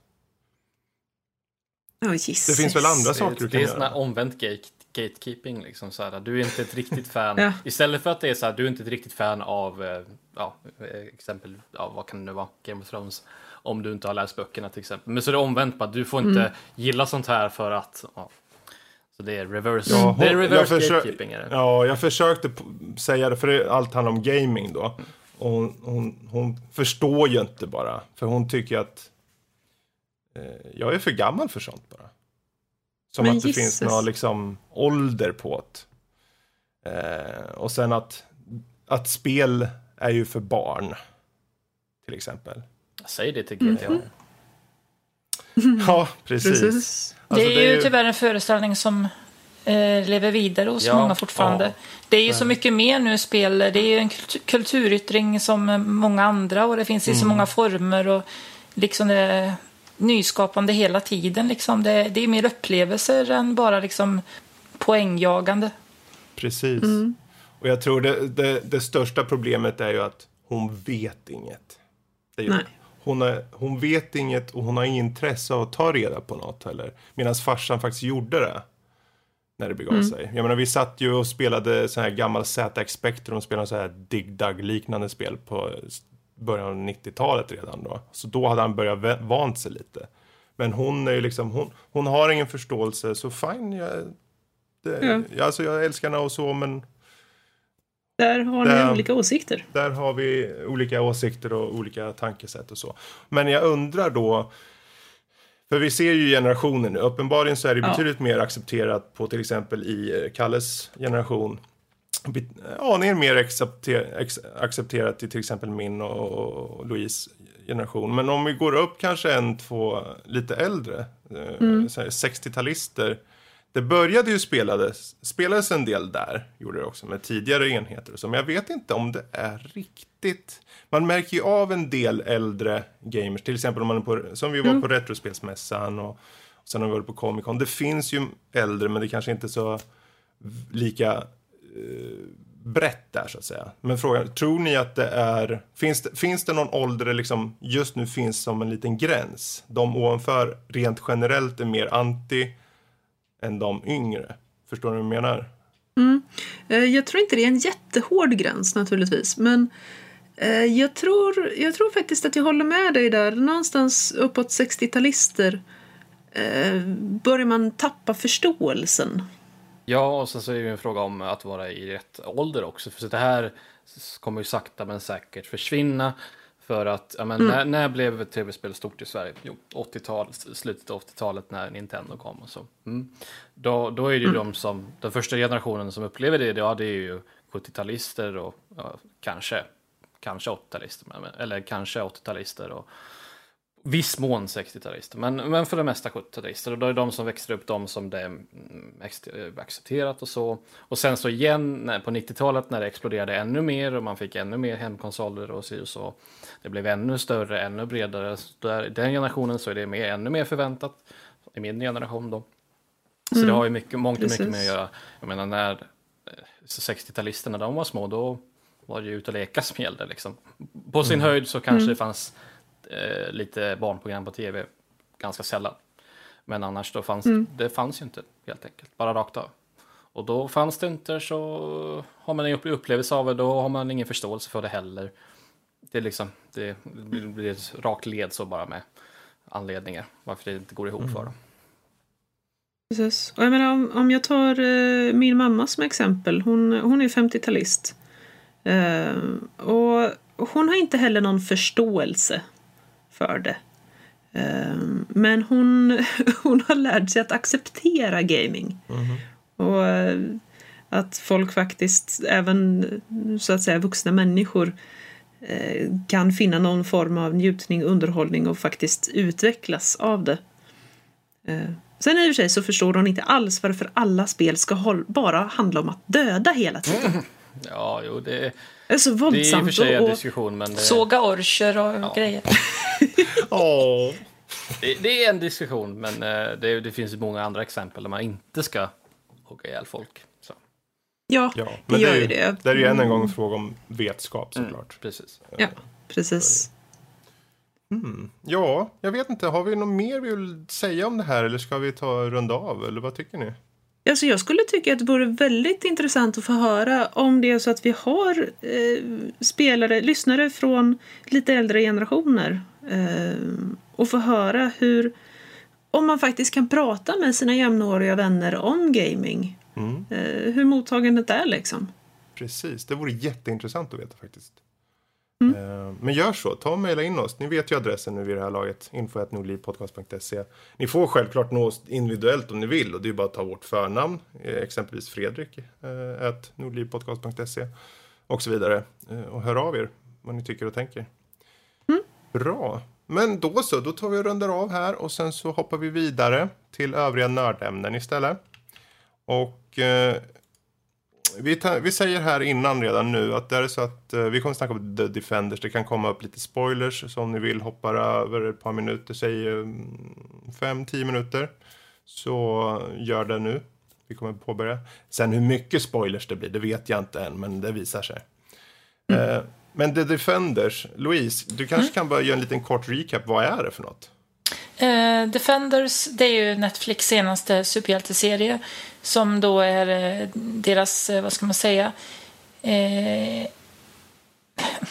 Oh, Jesus. Det finns väl andra saker du Det, kan det är sån här göra. omvänt gate, gatekeeping liksom så här. Du är inte ett riktigt fan. Ja. Istället för att det är så här, du är inte ett riktigt fan av, eh, ja, eh, exempel, ja, vad kan det nu vara, Game of Thrones. Om du inte har läst böckerna till exempel. Men så är det omvänt bara, du får inte Mm. gilla sånt här för att, ja. Så det är reverse, Ja, det är reverse jag försö- gatekeeping är det. Ja, jag försökte p- säga det, för det, allt handlar om gaming då. Och hon, hon, hon förstår ju inte bara, för hon tycker att eh, jag är för gammal för sånt bara. Som Men att det finns någon liksom ålder på det. Eh, och sen att, att spel är ju för barn. Till exempel. Säger det till GTA. Ja, precis. Precis. Alltså, det är ju tyvärr en föreställning som eh, lever vidare hos Ja, många fortfarande. ja. det är ju så mycket mer nu spel. Det är ju en kultu- kulturyttring som många andra och det finns i Mm. så många former och liksom det är nyskapande hela tiden. Liksom. Det, det är mer upplevelser än bara liksom poängjagande. Precis. Och jag tror det, det, det största problemet är ju att hon vet inget. Det gör Nej. Hon. Är, hon vet inget och hon har inget intresse av att ta reda på något heller. Medan farsan faktiskt gjorde det. När det begav sig. Jag menar vi satt ju och spelade så här gammal ZX Spectrum och spelade så här Dig Dug liknande spel på början av 90-talet redan då. Så då hade han börjat vant sig lite. Men hon är ju liksom, hon, hon har ingen förståelse så fine. Jag, det, ja. alltså jag älskar henne och så men Där har ni Där- olika åsikter. där har vi olika åsikter och olika tankesätt och så. Men jag undrar då, för vi ser ju generationer nu, uppenbarligen så är det Ja. betydligt mer accepterat på till exempel i eh, Kalles generation. Aningen mer accepter, accepterat i till exempel min och, och Louise generation. Men om vi går upp kanske en, två lite äldre, eh, här 60-talister. Det började ju spelades, spelades en del där, gjorde det också, med tidigare enheter och så. Men jag vet inte om det är riktigt. Man märker ju av en del äldre gamers, till exempel om man är på, som vi var på Retrospelsmässan och, och sen har vi varit på Comic Con. Det finns ju äldre, men det kanske inte är så lika eh, brett där så att säga. Men frågan, tror ni att det är, finns det, finns det någon ålder det liksom just nu finns som en liten gräns? De ovanför rent generellt är mer anti än de yngre. Förstår ni vad jag menar? Eh, Jag tror inte det är en jättehård gräns naturligtvis, men eh, jag tror, jag tror faktiskt att jag håller med dig där. Någonstans uppåt 60-talister eh, börjar man tappa förståelsen. Ja, och sen så är det ju en fråga om att vara i rätt ålder också. För så det här kommer ju sakta men säkert försvinna. För att, ja men när, när blev tv-spel stort i Sverige? Jo, 80-tal, slutet av 80-talet när Nintendo kom och så. Mm. Då, då är det ju de som, den första generationen som upplever det, ja det är ju 70-talister och ja, kanske, kanske 80-talister, men- eller kanske 80-talister och viss mån 60-talister, men, men för det mesta 70-talister. Och då är de som växer upp de som det är mm, eh, accepterat och så. Och sen så igen på 90-talet när det exploderade ännu mer och man fick ännu mer hemkonsoler och så. Det blev ännu större, ännu bredare. Där, den generationen så är det mer, ännu mer förväntat. I min generation då. Så det har ju mycket, mångt och mycket med att göra. Jag menar när eh, 60-talisterna de var små då var det ju ut och leka som gällde liksom. På sin höjd så kanske det fanns eh, lite barnprogram på tv ganska sällan. Men annars då fanns det fanns ju inte helt enkelt, bara rakt av. Och då fanns det inte så har man en upp- upplevelse av det, då har man ingen förståelse för det heller. Det är liksom, det blir ett rakt led så bara med anledningar varför det inte går ihop för dem. Precis. Och jag menar, om, om jag tar eh, min mamma som exempel. Hon, hon är 50-talist. Eh, och hon har inte heller någon förståelse för det. Eh, men hon, hon har lärt sig att acceptera gaming. Och eh, att folk faktiskt, även så att säga vuxna människor eh, kan finna någon form av njutning, underhållning och faktiskt utvecklas av det. Eh, Sen i och för sig så förstår hon inte alls varför alla spel ska bara handla om att döda hela tiden. Ja, jo, det, Det är så det är i och för våldsamt. sig en diskussion, men det, Såga orcher och grejer. Åh. det, det är en diskussion, men eh, det, det finns många andra exempel där man inte ska hugga ihjäl folk. Så, ja, Ja, det men gör det är ju det. det är ju än en gång en fråga om vetskap såklart. precis. Ja, precis. Ja, jag vet inte. Har vi något mer vi vill säga om det här eller ska vi ta runda av? Eller vad tycker ni? Alltså jag skulle tycka att det vore väldigt intressant att få höra om det är så att vi har eh, spelare, lyssnare från lite äldre generationer eh, och få höra hur om man faktiskt kan prata med sina jämnåriga vänner om gaming. Mm. Eh, hur mottagandet är liksom. Precis, det vore jätteintressant att veta faktiskt. Eh, Men gör så, ta och mejla in oss. Ni vet ju adressen nu vid det här laget. info.nordlivpodcast.se Ni får självklart nå oss individuellt om ni vill. Och det är bara att ta vårt förnamn. eh, Exempelvis Fredrik. eh, at nordlivpodcast.se Och så vidare. Och hör av er vad ni tycker och tänker. Bra. Men då så, då tar vi och rundar av här. Och sen så hoppar vi vidare till övriga nördämnen istället. Och eh, vi, tar, vi säger här innan redan nu att det är så att eh, vi kommer snacka om The Defenders. Det kan komma upp lite spoilers så om ni vill hoppa över ett par minuter, säg 5-10 minuter. Så gör det nu. Vi kommer påbörja. Sen hur mycket spoilers det blir, det vet jag inte än, men det visar sig. Eh, men The Defenders, Louise, du kanske kan bara göra en liten kort recap. Vad är det för något? Eh, Defenders, det är ju Netflix senaste superhjälteserie som då är eh, deras, eh, vad ska man säga,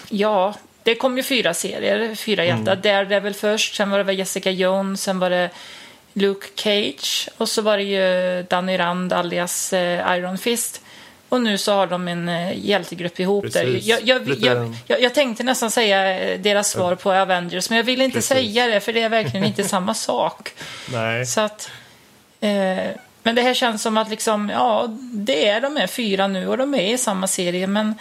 ja, det kom ju fyra serier, fyra hjältar. Daredevil först, sen var det väl Jessica Jones, sen var det Luke Cage och så var det ju Danny Rand alias Iron Fist. Och nu så har de en eh, hjältegrupp ihop där. Precis. Jag, jag, jag, jag, jag tänkte nästan säga eh, deras svar på Avengers, men jag vill inte Precis. säga det för det är verkligen inte samma sak. Nej. Så att, eh, men det här känns som att liksom, ja, det är de här fyra nu och de är i samma serie, men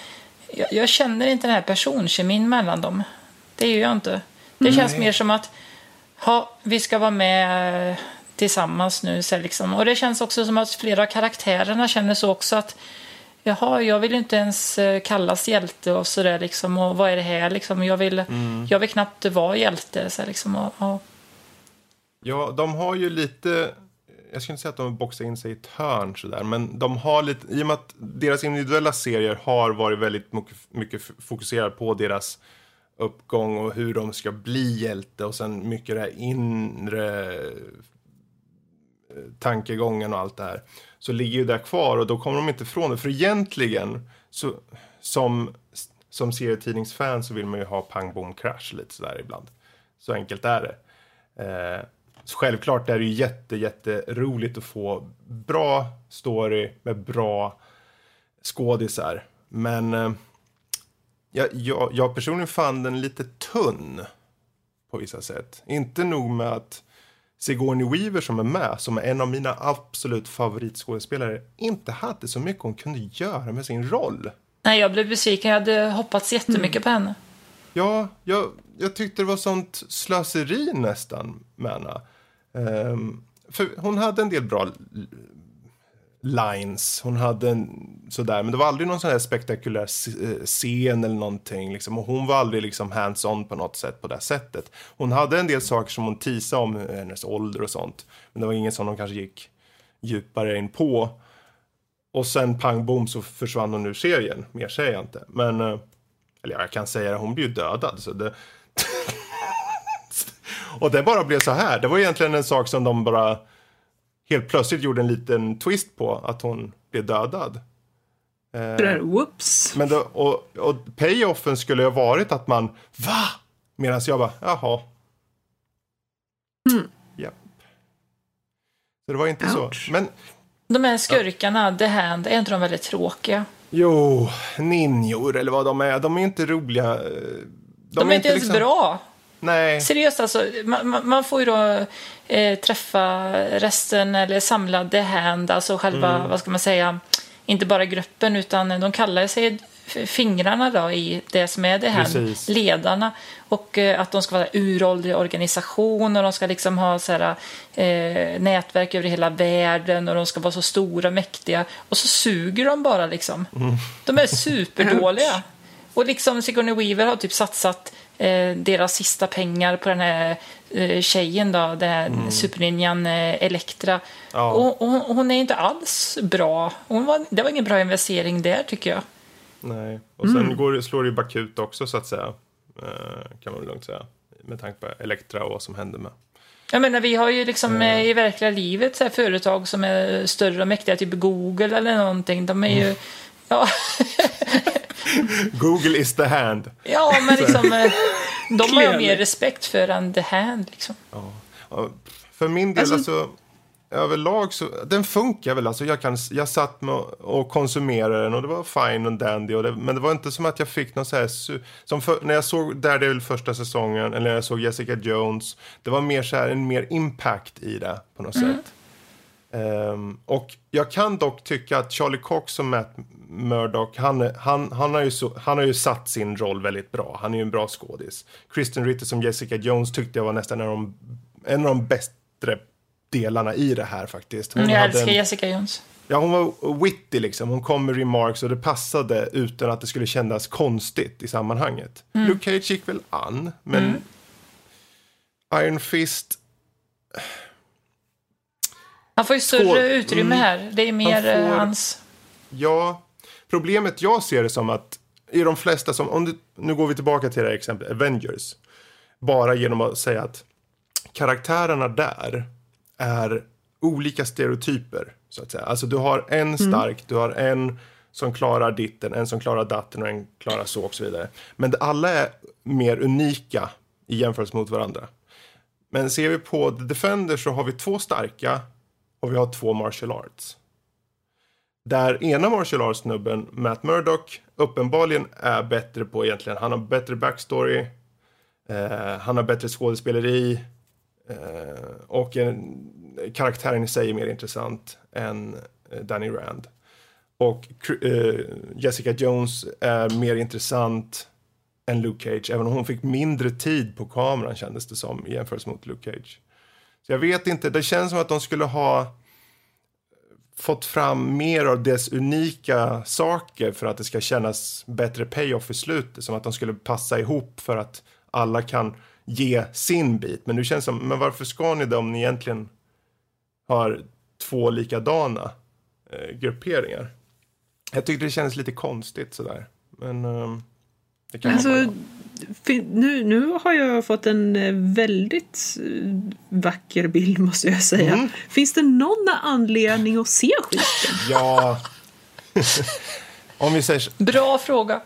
jag, känner inte den här personkemin mellan dem. Det gör jag inte. Det känns mer som att, ja, vi ska vara med eh, tillsammans nu. Så liksom. Och det känns också som att flera av karaktärerna känner så också att Jaha, jag vill ju inte ens eh, kallas hjälte och sådär liksom. Och vad är det här liksom? Jag vill, jag vill knappt vara hjälte. Så här, liksom. och, och, Ja, de har ju lite... Jag ska inte säga att de boxar in sig i ett hörn sådär, men de har lite... I och med att deras individuella serier har varit väldigt mycket, mycket fokuserad på deras uppgång och hur de ska bli hjälte och sen mycket det här inre eh, tankegången och allt det här. Så ligger ju där kvar och då kommer de inte ifrån det. För egentligen, så, som, som serietidningsfan så vill man ju ha pang bom crash lite sådär ibland. Så enkelt är det. Eh, så självklart är det ju jätte, jätte roligt att få bra story med bra skådisar. Men eh, jag, jag, jag personligen fann den lite tunn på vissa sätt. Inte nog med att Sigourney Weaver som är med, som är en av mina absolut favoritskådespelare, inte hade så mycket hon kunde göra med sin roll. nej, jag blev besviken. Jag hade hoppats jättemycket på henne. Ja, jag, jag tyckte det var sånt slöseri nästan med henne. Ehm, för hon hade en del bra lines, hon hade en sådär, men det var aldrig någon sån här spektakulär eh, scen eller någonting liksom. Och hon var aldrig liksom hands-on på något sätt på det sättet. Hon hade en del saker som hon teasade om eh, hennes ålder och sånt, men det var inget som de kanske gick djupare in på. Och sen pang bom så försvann hon ur serien, mer säger jag inte. Men eh, eller ja, jag kan säga det, hon blir ju dödad. Så det... och det bara blev så här. Det var egentligen en sak som de bara helt plötsligt gjorde en liten twist på. Att hon blev dödad. Det där, whoops. Men då, och, och payoffen skulle ju ha varit att man Va? Medan jag bara, jaha. Japp. Så det var inte Ouch. så. Men De här skurkarna, The Hand, är inte de väldigt tråkiga? jo, ninjor eller vad de är. De är inte roliga. eh, De, är inte ens liksom- bra. Nej. Seriöst alltså, man, man- får ju då eh, träffa resten eller samla The Hand, alltså själva, Mm. vad ska man säga, inte bara gruppen utan de kallar sig fingrarna då i det som är The Hand, Precis. ledarna. Och eh, att de ska vara uråldrig organisation och de ska liksom ha så här, eh, nätverk över hela världen och de ska vara så stora och mäktiga. Och så suger de bara liksom. Mm. De är superdåliga. Och liksom Sigourney Weaver har typ satsat eh, deras sista pengar på den här eh, tjejen då, den här superninjan eh, Elektra. Mm. Ja. Och, och, hon- och hon är inte alls bra. Hon var, det var ingen bra investering där tycker jag. Nej, och sen går, det- slår det ju bakut också så att säga. Eh, kan man lugnt säga. Med tanke på Elektra och vad som hände med. Jag menar, vi har ju liksom eh, i verkliga livet så företag som är större och mäktiga, typ Google eller någonting. De är ju... Ja, Google is the hand. ja men liksom... eh, De har jag mer respekt för än The Hand liksom. Ja, för min del, alltså... Alltså- överlag så, den funkar väl. Alltså jag, kan, jag satt med och konsumerade den och det var fine och dandy. Och det, men det var inte som att jag fick någon så här, som för, när jag såg Daredevil första säsongen, eller när jag såg Jessica Jones. Det var mer så här, en mer impact i det på något mm. sätt. Um, och jag kan dock tycka att Charlie Cox och Matt Murdock, han, han, han, har ju så, han har ju satt sin roll väldigt bra. Han är ju en bra skådis. Kristen Ritter som Jessica Jones tyckte jag var nästan en av de, en av de bättre delarna i det här faktiskt. Hon jag älskar en, Jessica Jones. Ja, hon var witty liksom. Hon kom med remarks och det passade utan att det skulle kännas konstigt i sammanhanget. Mm. Luke Cage gick väl an, men mm. Iron Fist... Han får ju större får, utrymme mm, här. Det är mer han får, eh, hans... Ja, problemet jag ser det som att i de flesta som, om du, nu går vi tillbaka till det här exemplet, Avengers. Bara genom att säga att karaktärerna där är olika stereotyper. Så att säga. Alltså du har en mm. stark, mm. du har en som klarar ditten, en som klarar datten och en klarar så och så vidare. Men alla är mer unika i jämförelse mot varandra. Men ser vi på The Defender så har vi två starka och vi har två martial arts. Där ena martial arts-snubben, Matt Murdock, uppenbarligen är bättre på egentligen, han har bättre backstory, eh, han har bättre skådespeleri, Eh, och en, karaktären i sig är mer intressant än eh, Danny Rand. Och eh, Jessica Jones är mer intressant än Luke Cage, även om hon fick mindre tid på kameran kändes det som i jämförelse mot Luke Cage. Så jag vet inte, det känns som att de skulle ha fått fram mer av dess unika saker för att det ska kännas bättre payoff i slutet. Som att de skulle passa ihop för att alla kan ge sin bit. Men nu känns det som, men varför ska ni det om ni egentligen har två likadana eh, grupperingar? Jag tyckte det kändes lite konstigt sådär. Men eh, det kan alltså, nu, nu har jag fått en eh, väldigt eh, vacker bild måste jag säga. Mm. Finns det någon anledning att se skiten? Ja. Om vi säger Bra fråga.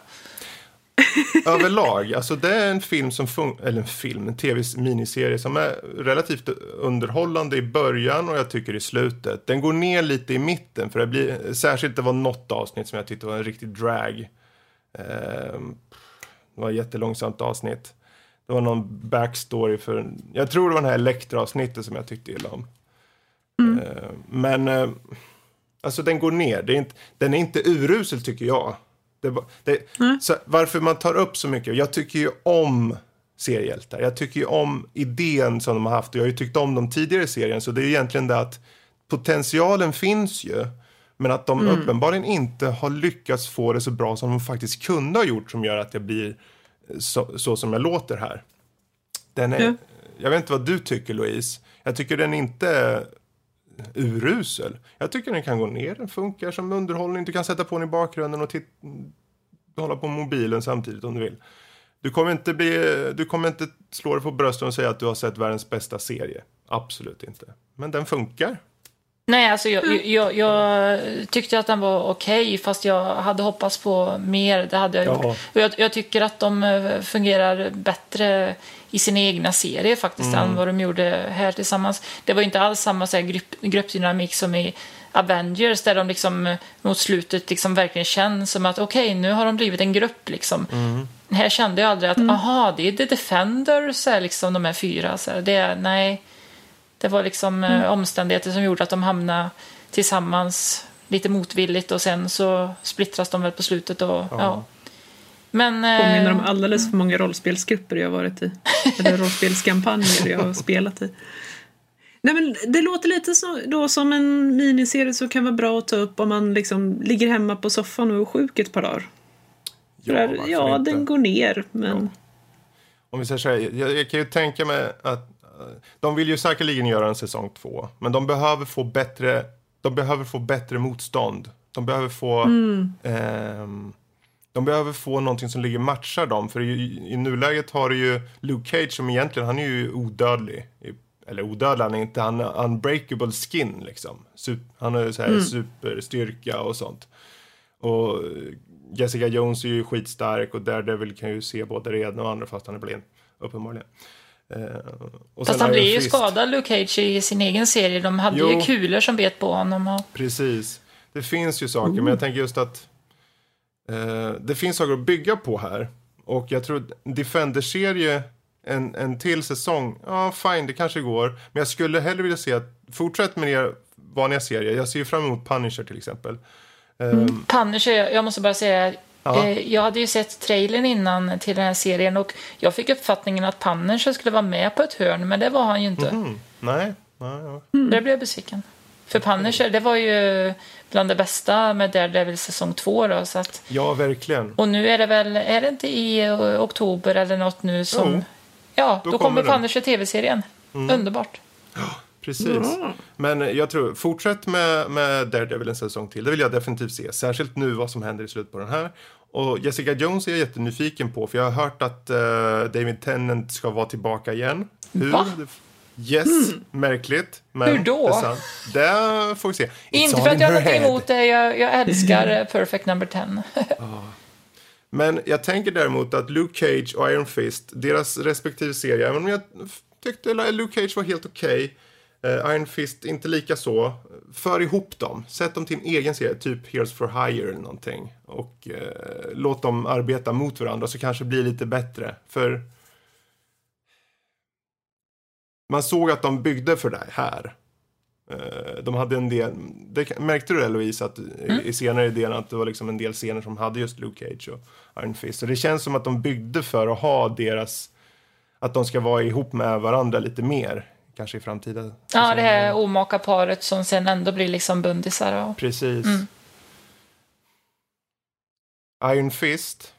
överlag, alltså det är en film som funkar, eller en film, en tv-miniserie som är relativt underhållande i början och jag tycker i slutet. Den går ner lite i mitten för det blir, särskilt det var något avsnitt som jag tyckte var en riktig drag. Ehm, det var ett jättelångsamt avsnitt. Det var någon backstory för, jag tror det var det här Elektra-avsnittet som jag tyckte illa om. Mm. Ehm, men, eh, alltså den går ner, det är inte, den är inte urusel tycker jag. Det, det, mm. så varför man tar upp så mycket. Jag tycker ju om seriehjältar. Jag tycker ju om idén som de har haft. Och jag har ju tyckt om de tidigare serien. Så det är egentligen det att potentialen finns ju. Men att de mm. uppenbarligen inte har lyckats få det så bra som de faktiskt kunde ha gjort. Som gör att jag blir så, så som jag låter här. Den är, mm. Jag vet inte vad du tycker Louise. Jag tycker den inte urusel. Jag tycker den kan gå ner, den funkar som underhållning. Du kan sätta på den i bakgrunden och hålla på mobilen samtidigt om du vill. Du kommer, inte bli, du kommer inte slå dig på bröstet och säga att du har sett världens bästa serie. Absolut inte. Men den funkar. Nej, alltså jag, jag, jag tyckte att den var okej, okay, fast jag hade hoppats på mer. Det hade jag gjort. Och jag, jag, tycker att de eh, fungerar bättre i sina egna serier faktiskt mm. än vad de gjorde här tillsammans. Det var inte alls samma så här, grupp, gruppdynamik som i Avengers där de liksom eh, mot slutet liksom verkligen känns som att okej, okay, nu har de blivit en grupp liksom. Mm. Här kände jag aldrig att mm. aha, det är The Defenders, liksom, de här fyra. Så här, det, nej, det var liksom eh, mm. omständigheter som gjorde att de hamnade tillsammans lite motvilligt och sen så splittras de väl på slutet. Och, ja. ja. Men, Påminner om eh, alldeles för många rollspelsgrupper jag har varit i. Eller rollspelskampanjer jag har spelat i. Nej, men det låter lite så, då som en miniserie som kan vara bra att ta upp om man liksom ligger hemma på soffan och är sjuk ett par dagar. Ja, För, ja den går ner, men... Ja. Om vi säger så här, jag, jag, kan ju tänka mig att de vill ju säkerligen göra en säsong två, men de behöver få bättre, de behöver få bättre motstånd. De behöver få mm. eh, de behöver få någonting som ligger matchar dem. För i, i nuläget har du ju Luke Cage som egentligen, han är ju odödlig. Eller odödlig, han är inte, han har unbreakable skin liksom. Super, han har ju så här mm. superstyrka och sånt. Och Jessica Jones är ju skitstark och Daredevil kan ju se både det ena och andra fast han är blind. Uppenbarligen. Eh, och Fast sen han blev ju skadad, Luke Cage, i sin egen serie. De hade Jo. ju kulor som bet på honom. Och... Precis. Det finns ju saker, men jag tänker just att eh, det finns saker att bygga på här. Och jag tror Defender-serie, en, en till säsong, ja fine, det kanske går. Men jag skulle hellre vilja se att, fortsätt med er vanliga serier. Jag ser ju fram emot Punisher till exempel. Ehm, Punisher, jag måste bara säga, Ja. eh, jag hade ju sett trailern innan till den här serien och jag fick uppfattningen att Punisher skulle vara med på ett hörn, men det var han ju inte. mm, nej, nej, ja. Där blev jag besviken. För Punisher, det var ju bland det bästa med Daredevil säsong två då, så att, ja, verkligen. och nu är det väl, är det inte i eh, oktober eller något nu som... Jo. ja, Då då, kommer kommer. Punisher tv-serien. Underbart. Precis. Men jag tror, fortsätt med, med Daredevil en säsong till. Det vill jag definitivt se. Särskilt nu vad som händer i slutet på den här. Och Jessica Jones är jag jättenyfiken på. För jag har hört att eh, David Tennant ska vara tillbaka igen. Hur? Va? Yes, märkligt. Men Hur då? Det, det får vi se. It's Inte för att jag har head. emot det, jag, jag älskar eh, Perfect Number 10. Men jag tänker däremot att Luke Cage och Iron Fist, deras respektive serier, om jag tyckte Luke Cage var helt okej, eh, Iron Fist inte lika så, för ihop dem. Sätt dem till en egen serie, typ Heroes for Hire eller någonting. Och eh, låt dem arbeta mot varandra så kanske det blir lite bättre. För man såg att de byggde för det här. Eh, De hade en del, det, märkte du det Louise, att i- i senare idén att det var liksom en del scener som hade just Luke Cage och Iron Fist. Så det känns som att de byggde för att ha deras, att de ska vara ihop med varandra lite mer. Kanske i framtiden. Ja, det här omaka paret som sen ändå blir liksom bundisar. Och... Precis. Mm. Iron Fist.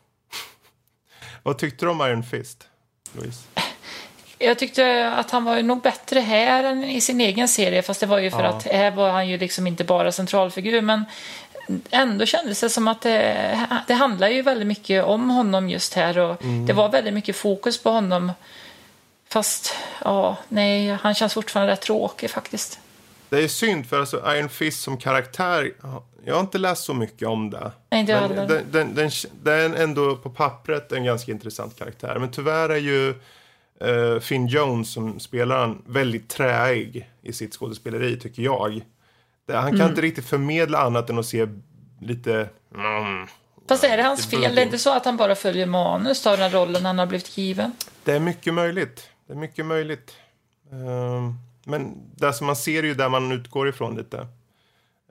Vad tyckte du om Iron Fist, Louise? Jag tyckte att han var nog bättre här än i sin egen serie, fast det var ju för Ja. att här var han ju liksom inte bara centralfigur, men ändå kändes det som att det, det handlar ju väldigt mycket om honom just här och Mm. det var väldigt mycket fokus på honom. Fast, ja, nej, han känns fortfarande rätt tråkig faktiskt. Det är synd, för alltså Iron Fist som karaktär, jag har inte läst så mycket om det. Nej, inte Men den, den, den, den är ändå på pappret en ganska intressant karaktär. Men tyvärr är ju eh, Finn Jones som spelar han väldigt träig i sitt skådespeleri, tycker jag. Det, han kan inte riktigt förmedla annat än att se lite... Mm, Fast är det hans fel? Det är inte så att han bara följer manus av den rollen han har blivit given? Det är mycket möjligt. Det är mycket möjligt. Ehm, men det som man ser är ju där man utgår ifrån lite.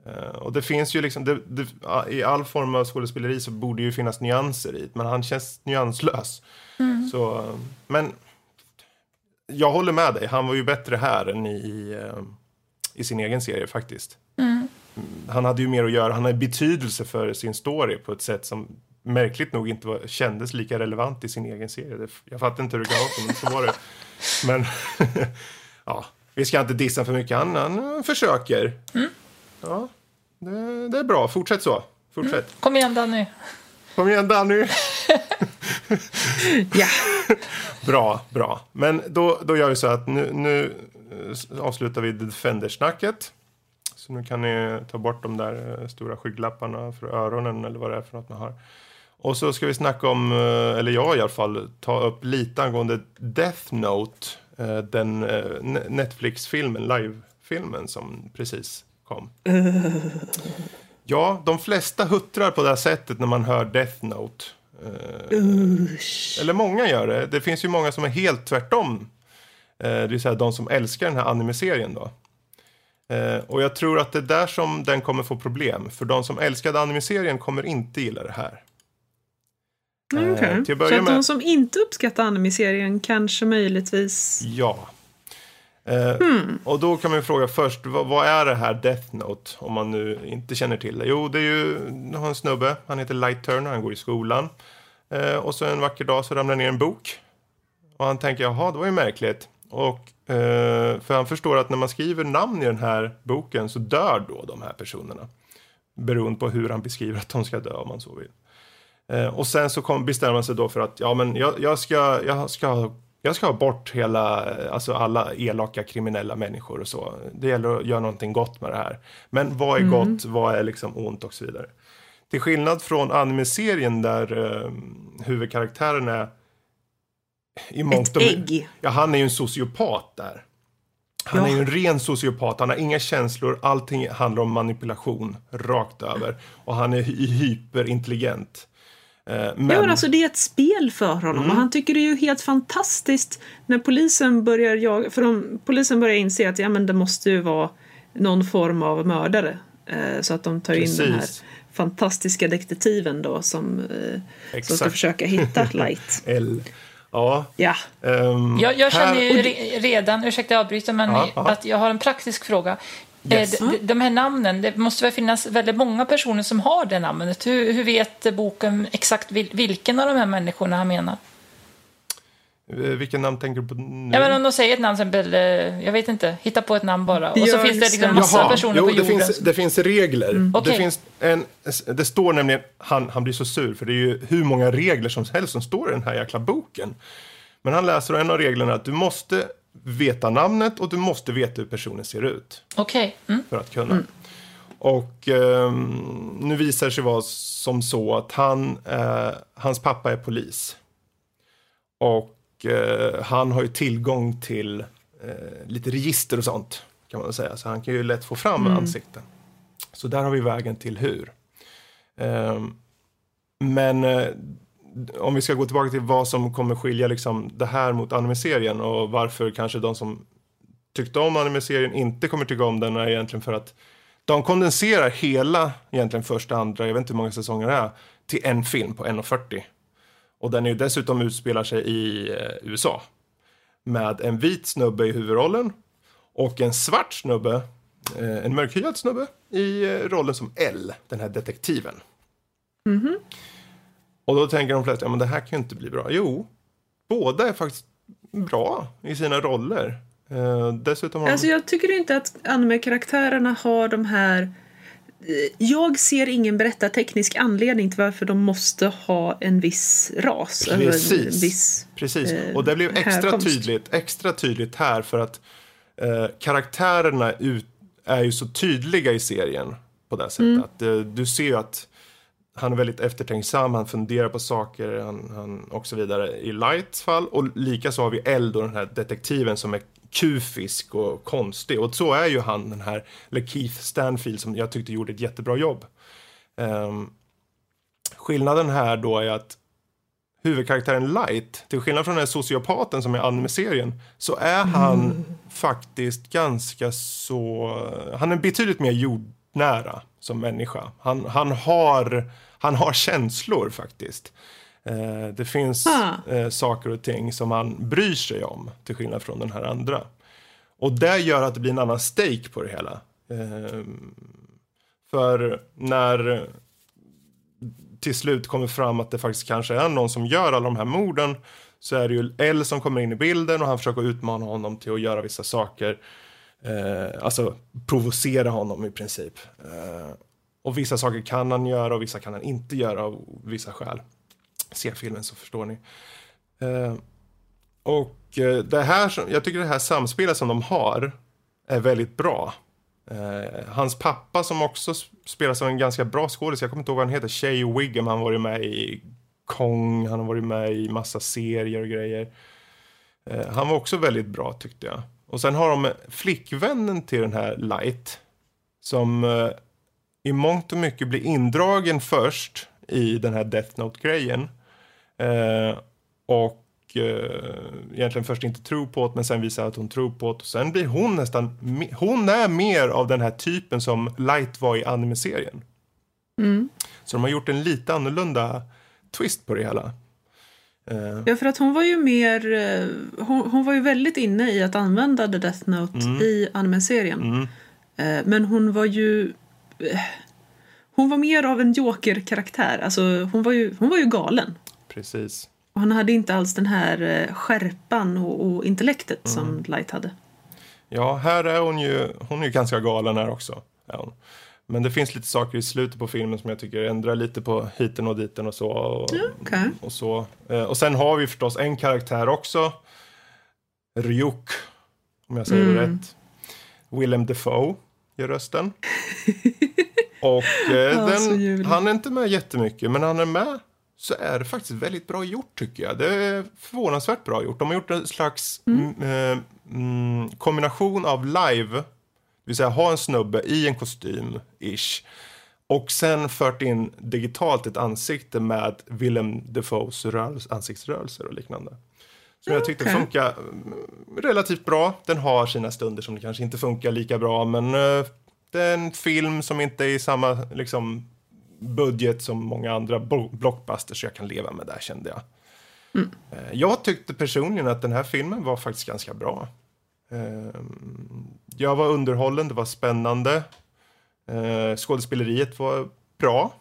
Eh, och det finns ju liksom, det, det, i all form av skådespeleri så borde ju finnas nyanser i men han känns nyanslös. Så, eh, men jag håller med dig, han var ju bättre här än i, i, eh, i sin egen serie faktiskt. Mm, Han hade ju mer att göra, han hade betydelse för sin story på ett sätt som märkligt nog inte var, kändes lika relevant i sin egen serie. Jag fattar inte hur det kan vara men så var det. Men ja, vi ska inte dissa för mycket, han, han försöker. Ja, det, det är bra, fortsätt så. Fortsätt. Kom igen Danny. Kom igen Danny! Ja. Bra, bra. Men då, då gör vi så att nu, nu eh, avslutar vi Defender-snacket. Så nu kan ni ta bort de där eh, stora skygglapparna för öronen eller vad det är för något man har. Och så ska vi snacka om, eh, eller jag i alla fall, ta upp lite angående Death Note. eh, Den eh, Ne- Netflix-filmen, live-filmen som precis kom. Ja, de flesta huttrar på det här sättet när man hör Death Note. Eller många gör det. Det finns ju många som är helt tvärtom. Det vill säga de som älskar den här anime-serien då. Och jag tror att det är där som den kommer få problem. För de som älskade anime-serien kommer inte gilla det här. Eh, Okej. till att Så att med- de som inte uppskattar anime-serien kanske möjligtvis... Ja. Eh, Och då kan man ju fråga först, vad, vad är det här Death Note? Om man nu inte känner till det. Jo, det är ju en snubbe, han heter Light Turner, han går i skolan. Eh, och så en vacker dag så ramlar ner en bok. Och han tänker, jaha, det var ju märkligt. Och, eh, för han förstår att när man skriver namn i den här boken så dör då de här personerna. Beroende på hur han beskriver att de ska dö om man så vill. Eh, och sen så kom, bestämmer man sig då för att ja, men jag, jag, ska, jag, ska, jag ska ha bort hela, eh, alltså alla elaka kriminella människor och så. Det gäller att göra någonting gott med det här. Men vad är gott, vad är liksom ont och så vidare. Till skillnad från anime-serien där eh, huvudkaraktären är i mångt och ägg. Ja, han är ju en sociopat där. Han Ja. är ju en ren sociopat. Han har inga känslor. Allting handlar om manipulation rakt över. Och han är hy- hyperintelligent. Eh, Men, Ja, alltså det är ett spel för honom Mm. och han tycker det är ju helt fantastiskt när polisen börjar jaga, för de, polisen börjar inse att ja, men det måste ju vara någon form av mördare. Eh, så att de tar in den här Precis. fantastiska detektiven då som, eh, som ska Exakt. försöka hitta Light. L. Ja. Ja, ehm, Jag, jag känner här- ju re, redan, ursäkta jag avbryter, men ja. att jag har en praktisk fråga. Yes. Eh, de, de här namnen, det måste väl finnas väldigt många personer som har det namnet. Hur, hur vet boken exakt vil, vilken av de här människorna han menar? Eh, Vilken namn tänker du på nu? Ja, men om de säger ett namn, eh, jag vet inte, hitta på ett namn bara. Och så Björn finns det liksom massa personer jo, på det jorden. finns, det finns regler. Det, Okej. finns en, det står nämligen, han, han blir så sur för det är ju hur många regler som helst som står i den här jäkla boken. Men han läser och en av reglerna att du måste veta namnet och du måste veta hur personen ser ut Okej. Mm. för att kunna. Och ehm, nu visar det sig vara som så att han, eh, hans pappa är polis. Och eh, han har ju tillgång till eh, lite register och sånt kan man väl säga. Så han kan ju lätt få fram ansikten. Så där har vi vägen till hur. Ehm, men eh, om vi ska gå tillbaka till vad som kommer skilja liksom, det här mot anime-serien och varför kanske de som tyckte om anime-serien inte kommer tycka om den är egentligen för att de kondenserar hela, egentligen första, andra, jag vet inte hur många säsonger det är, till en film på 1.40. Och den är ju dessutom utspelar sig i eh, USA. Med en vit snubbe i huvudrollen och en svart snubbe, eh, en mörkhyad snubbe, i eh, rollen som L, den här detektiven. Mm-hmm. Och då tänker de flesta, ja men det här kan ju inte bli bra. Jo, båda är faktiskt bra i sina roller. Eh, dessutom har de... alltså jag tycker inte att anime-karaktärerna har de här eh, jag ser ingen berättarteknisk anledning till varför de måste ha en viss ras. eller En Precis. viss, Precis, eh, och det blev extra härkomst. tydligt, extra tydligt här för att eh, karaktärerna ut, är ju så tydliga i serien på det sättet. Mm. Att, eh, du ser ju att han är väldigt eftertänksam, han funderar på saker han, han, och så vidare i Lights fall. Och likaså har vi Eld och den här detektiven som är kufisk och konstig. Och så är ju han, den här, eller Keith Stanfield som jag tyckte gjorde ett jättebra jobb. Ehm, skillnaden här då är att huvudkaraktären Light, till skillnad från den här sociopaten som är anime-serien, så är han faktiskt ganska så... Han är betydligt mer jordnära som människa. Han, han, har, han har känslor faktiskt. Eh, det finns Ah. eh, saker och ting som han bryr sig om, till skillnad från den här andra. Och det gör att det blir en annan stake på det hela. Eh, för när till slut kommer fram att det faktiskt kanske är någon som gör alla de här morden så är det ju L som kommer in i bilden och han försöker utmana honom till att göra vissa saker. Eh, alltså provocera honom i princip. Eh, och vissa saker kan han göra och vissa kan han inte göra av vissa skäl. Se filmen så förstår ni. Eh, och eh, det här, som- jag tycker det här samspelet som de har är väldigt bra. Eh, hans pappa som också spelas spelar som en ganska bra skådis, jag kommer inte ihåg vad han heter, Shay Wiggum, han har varit med i Kong, han har varit med i massa serier och grejer. Eh, han var också väldigt bra tyckte jag. Och sen har de flickvännen till den här Light, som eh, i mångt och mycket blir indragen först i den här Death Note-grejen. Eh, och eh, egentligen först inte tror på det, men sen visar att hon tror på det. Och sen blir hon nästan, hon är mer av den här typen som Light var i anime-serien. Så de har gjort en lite annorlunda twist på det hela. Eh, Ja, för att hon var ju mer... eh, Hon, hon var ju väldigt inne i att använda The Death Note Mm. i anime-serien. Eh, Men hon var ju... Hon var mer av en joker-karaktär. Alltså, hon, var ju, hon var ju galen. precis. Och han hade inte alls den här eh, skärpan och, och intellektet Mm. som Light hade. Ja, här är hon ju, hon är ju ganska galen här också. Men det finns lite saker i slutet på filmen som jag tycker ändrar lite på hiten och diten och så. Och, okej. och, så. Eh, och sen har vi förstås en karaktär också. Ryuk, om jag säger det rätt. Willem Dafoe gör rösten. och eh, den, han är inte med jättemycket, men han är med så är det faktiskt väldigt bra gjort tycker jag. Det är förvånansvärt bra gjort. De har gjort en slags mm. eh, mm, kombination av live, det vill säga ha en snubbe i en kostym, ish, och sen fört in digitalt ett ansikte med Willem Defoes ansiktsrörelser och liknande. Som jag tyckte okay. funkar mm, relativt bra. Den har sina stunder som det kanske inte funkar lika bra, men uh, det är en film som inte är i samma liksom, budget som många andra blockbusters, så jag kan leva med det, kände jag. Mm. Uh, jag tyckte personligen att den här filmen var faktiskt ganska bra. Uh, jag var underhållen, det var spännande. Uh, skådespeleriet var bra.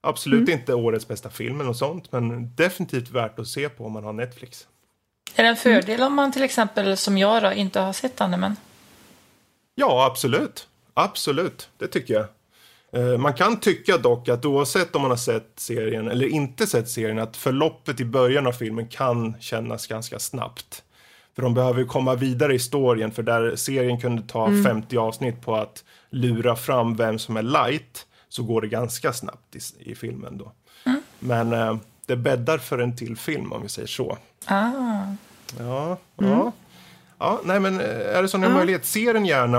Absolut mm. inte årets bästa film eller något sånt, men definitivt värt att se på om man har Netflix. Är det en fördel om man till exempel som jag då, inte har sett animen? Ja, absolut. Absolut, det tycker jag. Eh, man kan tycka dock att oavsett om man har sett serien eller inte sett serien att förloppet i början av filmen kan kännas ganska snabbt. För de behöver komma vidare i storyn för där serien kunde ta mm. 50 avsnitt på att lura fram vem som är light så går det ganska snabbt i, i filmen då. Mm. Men eh, det bäddar för en till film om vi säger så. Ah. Ja, mm. ja. Ja, nej men eh, är det så ni har möjlighet, se den gärna.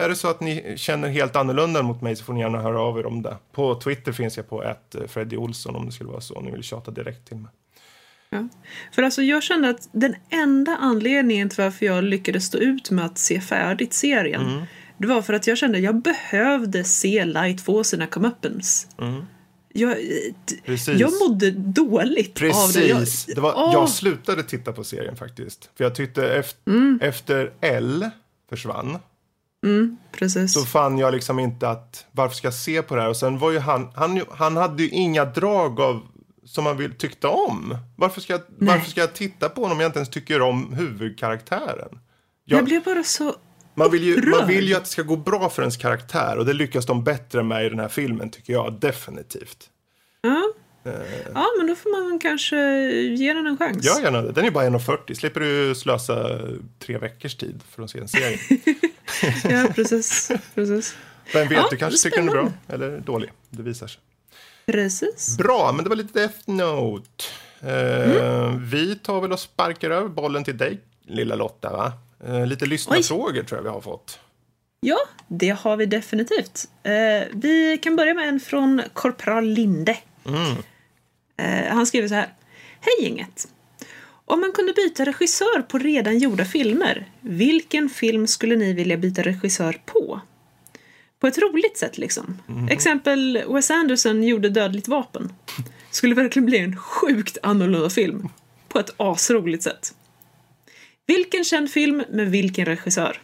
Är det så att ni känner helt annorlunda mot mig så får ni gärna höra av er om det. På Twitter finns jag på ett eh, Freddy Olsson om det skulle vara så. Om ni vill tjata direkt till mig. Ja. För alltså jag kände att den enda anledningen till varför jag lyckades stå ut med att se färdigt serien mm. det var för att jag kände att jag behövde se Light få sina comeuppance. Mm. Jag, Precis. jag mådde dåligt Precis. av det. Jag, det var, jag slutade titta på serien faktiskt. För jag tyckte efter, mm. efter L försvann. Mm, precis. Så fann jag liksom inte att varför ska jag se på det här? Och sen var ju han, han, han hade ju inga drag av som man vill, tyckte om. Varför ska, jag, varför ska jag titta på honom om jag inte ens tycker om huvudkaraktären? Jag, jag blev bara så man vill, ju, man vill ju att det ska gå bra för ens karaktär och det lyckas de bättre med i den här filmen tycker jag definitivt. Ja. Uh, ja, men då får man kanske ge den en chans. Ja, gärna Den är bara 1,40. Slipper du slösa tre veckors tid för att se en serie. ja, precis. precis. Vem vet, ja, du kanske tycker den är bra eller dålig. Det visar sig. Precis. Bra, men det var lite Death Note. Uh, mm. Vi tar väl och sparkar över bollen till dig, lilla Lotta, va? Eh, lite lyssnarfrågor tror jag vi har fått. Ja, det har vi definitivt. Eh, vi kan börja med en från Korpral Linde. Mm. Eh, han skriver så här. Hej gänget! Om man kunde byta regissör på redan gjorda filmer, vilken film skulle ni vilja byta regissör på? På ett roligt sätt liksom. Mm. Exempel Wes Anderson gjorde Dödligt vapen. Skulle verkligen bli en sjukt annorlunda film. På ett asroligt sätt. Vilken känd film med vilken regissör?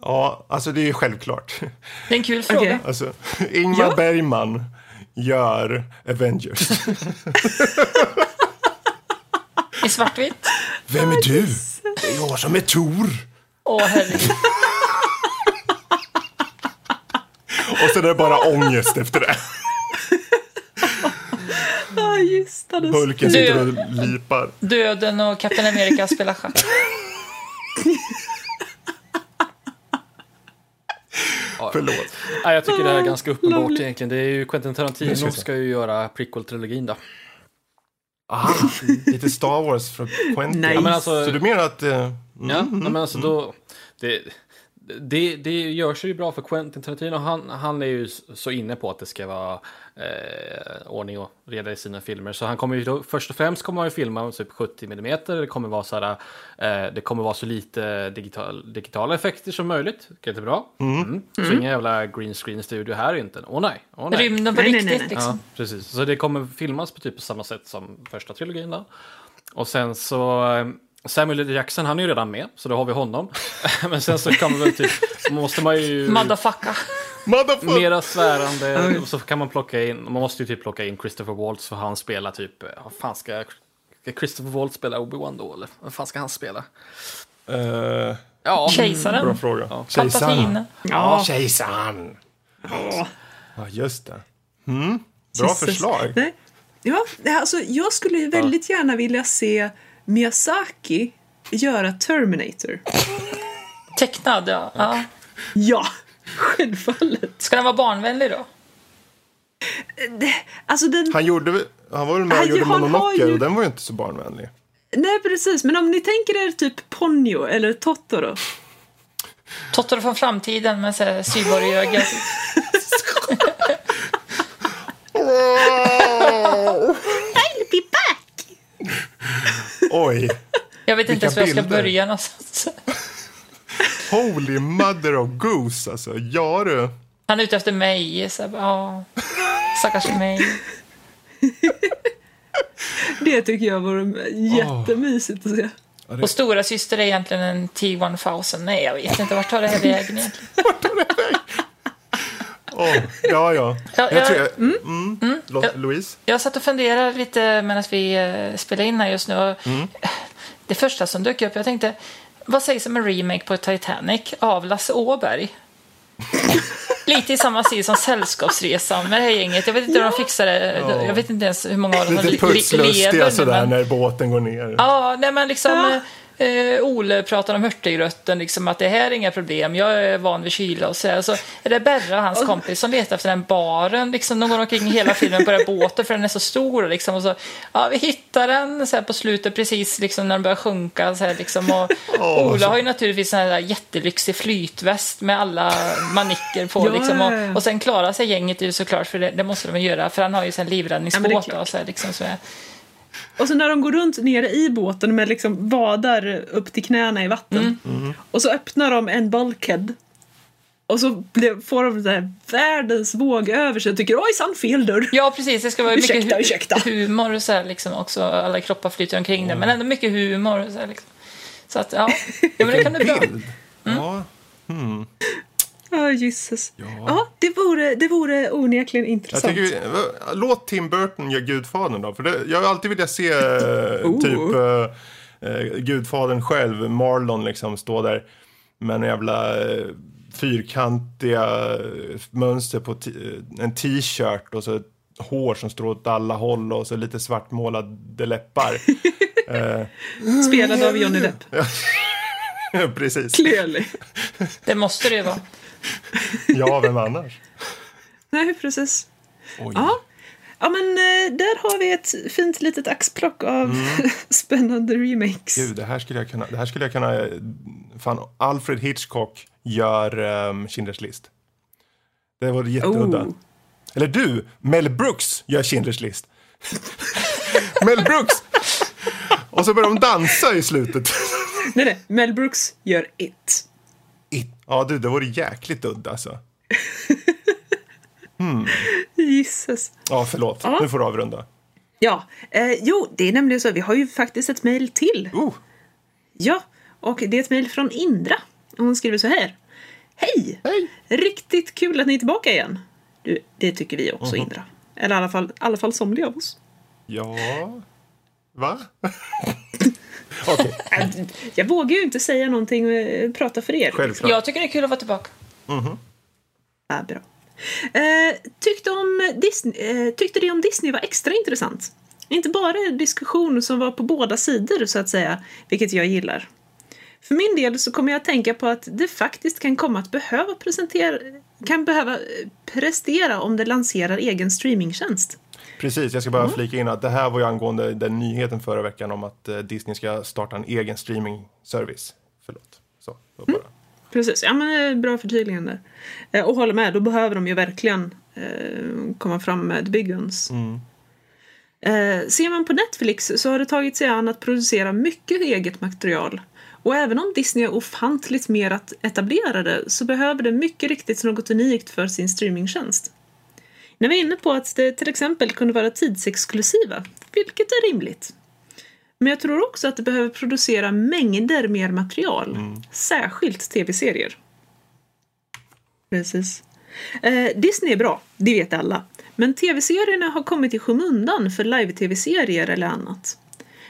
Ja, alltså det är självklart. Det är en kul fråga. Okay. Alltså, Ingmar ja. Bergman gör Avengers. I svartvitt? Vem är du? Det är jag som är Tor. Åh, herregud. Och sen är det bara ångest efter det. Ja, just det. Hulken sitter och lipar. Döden och Captain America spelar schack. Förlåt. Ja, jag tycker det här är ganska uppenbart Lovely. egentligen. Det är ju Quentin Tarantino ska ju göra prequel-trilogin då. Aha, lite Star Wars från Quentin. Nice. Ja, alltså, så du menar att... Uh, mm, ja, mm, men alltså mm. då... Det, det, det gör sig ju bra för Quentin Tarantino. Han, han är ju så inne på att det ska vara eh, ordning och reda i sina filmer. Så han kommer ju då, först och främst kommer han ju filma typ 70 mm. Det kommer vara så här, eh, det kommer vara så lite digital, digitala effekter som möjligt. Jättebra. Mm. Mm. Så mm. ingen jävla green screen studio här inte. Åh oh, nej. Oh, nej. Rymden på riktigt liksom. Ja, precis. Så det kommer filmas på typ samma sätt som första trilogin då. Och sen så eh, Samuel L. Jackson, han är ju redan med, så då har vi honom. Men sen så kan man väl typ, måste man ju... Motherfucker. Mera svärande, och så kan man plocka in, man måste ju typ plocka in Christopher Waltz för han spelar typ, vad fan ska, ska Christopher Waltz spela Obi-Wan då eller? Vad fan ska han spela? Uh, ja, Kejsaren. Bra fråga. Ja. Kejsaren. Ja, kejsaren. Ja, just det. Mm. Bra Jesus. förslag. Nej. Ja, alltså, jag skulle väldigt gärna vilja se Miyazaki göra Terminator. Tecknad, ja. ja. Ja, självfallet. Ska den vara barnvänlig då? Det, alltså den... Han gjorde Han var väl med och gjorde Mononoke ju- och den var ju inte så barnvänlig. Nej, precis. Men om ni tänker er typ Ponyo eller Totoro. Totoro från framtiden med så här syborg-öga. I'll be back! Oj, Jag vet inte ens var jag ska bilder. börja någonstans. holy mother of goose alltså. Ja du. Han är ute efter mig. Så ja, stackars mig. Det tycker jag vore jättemysigt att se. Och stora syster är egentligen en T-1000. Nej, jag vet inte. Vart tar det här vägen egentligen? Åh, ja, ja. Ja, Jag jag- tror jag, mm, Lo- Ja. Louise? Jag satt och funderade lite medan vi eh, spelade in här just nu. Och Det första som dök upp, jag tänkte, vad sägs om en remake på Titanic av Lasse Åberg? Lite i samma stil som Sällskapsresan med det här gänget. Jag vet inte hur de fixar det. Jag vet inte ens hur många av dem som Lite le- le- putslustiga lever sådär men- när båten går ner. Ja, nej men liksom Ja. Eh, Ole pratar om hurtigrötten, liksom att det här är inga problem, jag är van vid kyla och så här. Så är det Berra och hans kompis som letar efter den baren, liksom de går omkring hela filmen på den båten för den är så stor liksom. Och så, ja, vi hittar den så här på slutet precis liksom när den börjar sjunka så här liksom. Och Ola har ju naturligtvis en jättelyxig flytväst med alla manicker på Ja, liksom. ja, ja. Och, och sen klarar sig gänget ju såklart, för det, det måste de göra, för han har ju sen Ja, livräddningsbåt klart. och så här liksom. Så Och så när de går runt nere i båten med liksom vadar upp till knäna i vatten. Och så öppnar de en bulkhead. Och så får de så här världens våg över sig och tycker ojsan fel dörr. Ja, precis. Det ska vara Ursäkta, mycket hu- ursäkta. humor och så här, liksom också. Alla kroppar flyter omkring det, men ändå mycket humor. Och så, här, liksom. så att, ja. ja, men det kan bli bra. Bild. Ja, Ja, Jesus. Ja, Ja. det, vore, det vore onekligen jag intressant. tycker vi, låt Tim Burton göra Gudfadern då. För det, jag har alltid velat se eh, Oh. typ eh, eh, Gudfadern själv, Marlon liksom, stå där med en jävla eh, fyrkantiga mönster på t- en t-shirt och så ett hår som står åt alla håll och så lite svartmålade läppar. eh, Spelad av Johnny Depp. precis. Clearly. Det måste det ju vara. Ja, vem annars? Nej, precis. Oj. Ja. Ja, men eh, där har vi ett fint litet axplock av spännande remakes. Gud, det här skulle jag kunna... Det här skulle jag kunna... eh, Fan, Alfred Hitchcock gör um, Schindler's list. Det var jätteudda. Oh. Eller du, Mel Brooks gör Schindler's list. Mel Brooks! Och så börjar de dansa i slutet. Nej, nej. Mel Brooks gör It. Ja, du, det vore jäkligt udda alltså. Jesus. Ja, förlåt. Ja. Nu får du avrunda. Ja, eh, jo, det är nämligen så. Vi har ju faktiskt ett mejl till. Oh, Ja, och det är ett mejl från Indra. Hon skriver så här. Hej! hej! Riktigt kul att ni är tillbaka igen. Du, det tycker vi också, Mhm. Indra. Eller i alla fall, i alla fall somliga av oss. Ja... Va? Äh, Jag vågar ju inte säga någonting och eh, prata för er. självklart. Jag tycker det är kul att vara tillbaka. Ja, bra. Eh, tyckte, om Disney, eh, tyckte det om Disney var extra intressant. Inte bara en diskussion som var på båda sidor, så att säga, vilket jag gillar. För min del så kommer jag att tänka på att det faktiskt kan komma att behöva presentera kan behöva eh, prestera om det lanserar egen streamingtjänst. Precis, jag ska bara flika in att det här var ju angående den nyheten förra veckan om att eh, Disney ska starta en egen streaming-service. Förlåt. Så, så bara. Precis, ja men eh, bra förtydligande. Eh, och håller med, då behöver de ju verkligen eh, komma fram med big guns. Eh, ser man på Netflix så har det tagit sig an att producera mycket eget material. Och även om Disney är ofantligt mer att etablerade så behöver det mycket riktigt något unikt för sin streamingtjänst. När vi är inne på att det till exempel kunde vara tidsexklusiva, vilket är rimligt. Men jag tror också att det behöver producera mängder mer material, särskilt tv-serier. Precis. Eh, Disney är bra, det vet alla. Men tv-serierna har kommit i skymundan för live-tv-serier eller annat.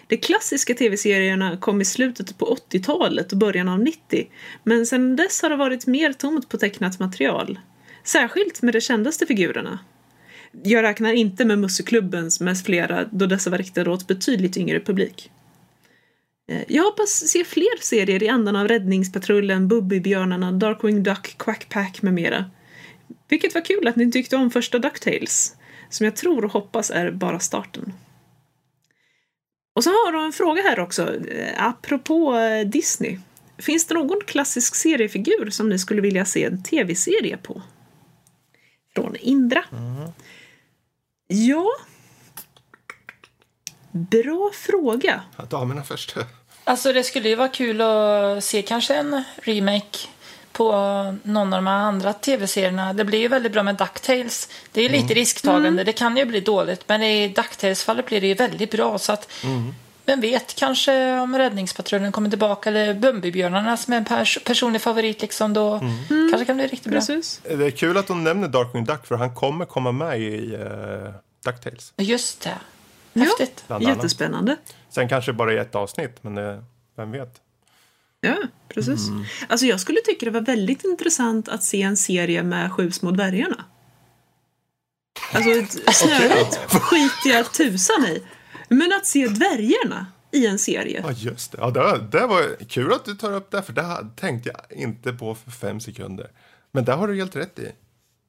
De klassiska tv-serierna kom i slutet på 80-talet och början av 90, men sedan dess har det varit mer tomt på tecknat material. Särskilt med de kändaste figurerna. Jag räknar inte med Musseklubbens med flera, då dessa var riktade åt betydligt yngre publik. Eh, jag hoppas se fler serier i andan av Räddningspatrullen, Bubbybjörnarna, Darkwing Duck, Quackpack med mera. Vilket var kul att ni tyckte om första DuckTales. som jag tror och hoppas är bara starten. Och så har de en fråga här också, eh, apropå eh, Disney. Finns det någon klassisk seriefigur som ni skulle vilja se en tv-serie på? Från Indra. Mm. Ja. Bra fråga. Ja, Damerna först. Alltså det skulle ju vara kul att se kanske en remake på någon av de andra tv-serierna. Det blir ju väldigt bra med DuckTales. Det är ju lite risktagande. Det kan ju bli dåligt. Men i DuckTales-fallet blir det ju väldigt bra. Så att, Vem vet, kanske om Räddningspatrullen kommer tillbaka eller Bumbibjörnarna som är en pers personlig favorit. Liksom, då kanske kan bli riktigt bra. Precis. Det är kul att hon nämner Darkwing Duck för han kommer komma med i uh, DuckTales. Just det. Häftigt. Annat. Jättespännande. Sen kanske bara i ett avsnitt, men det, vem vet. Ja, precis. Alltså jag skulle tycka det var väldigt intressant att se en serie med Sju små dvärgarna. Alltså ett Snövit skiter jag tusan i. Men att se dvärgarna i en serie. Ja, just det. Ja, det, det var kul att du tar upp det, för det tänkte jag inte på för fem sekunder. Men där har du helt rätt i.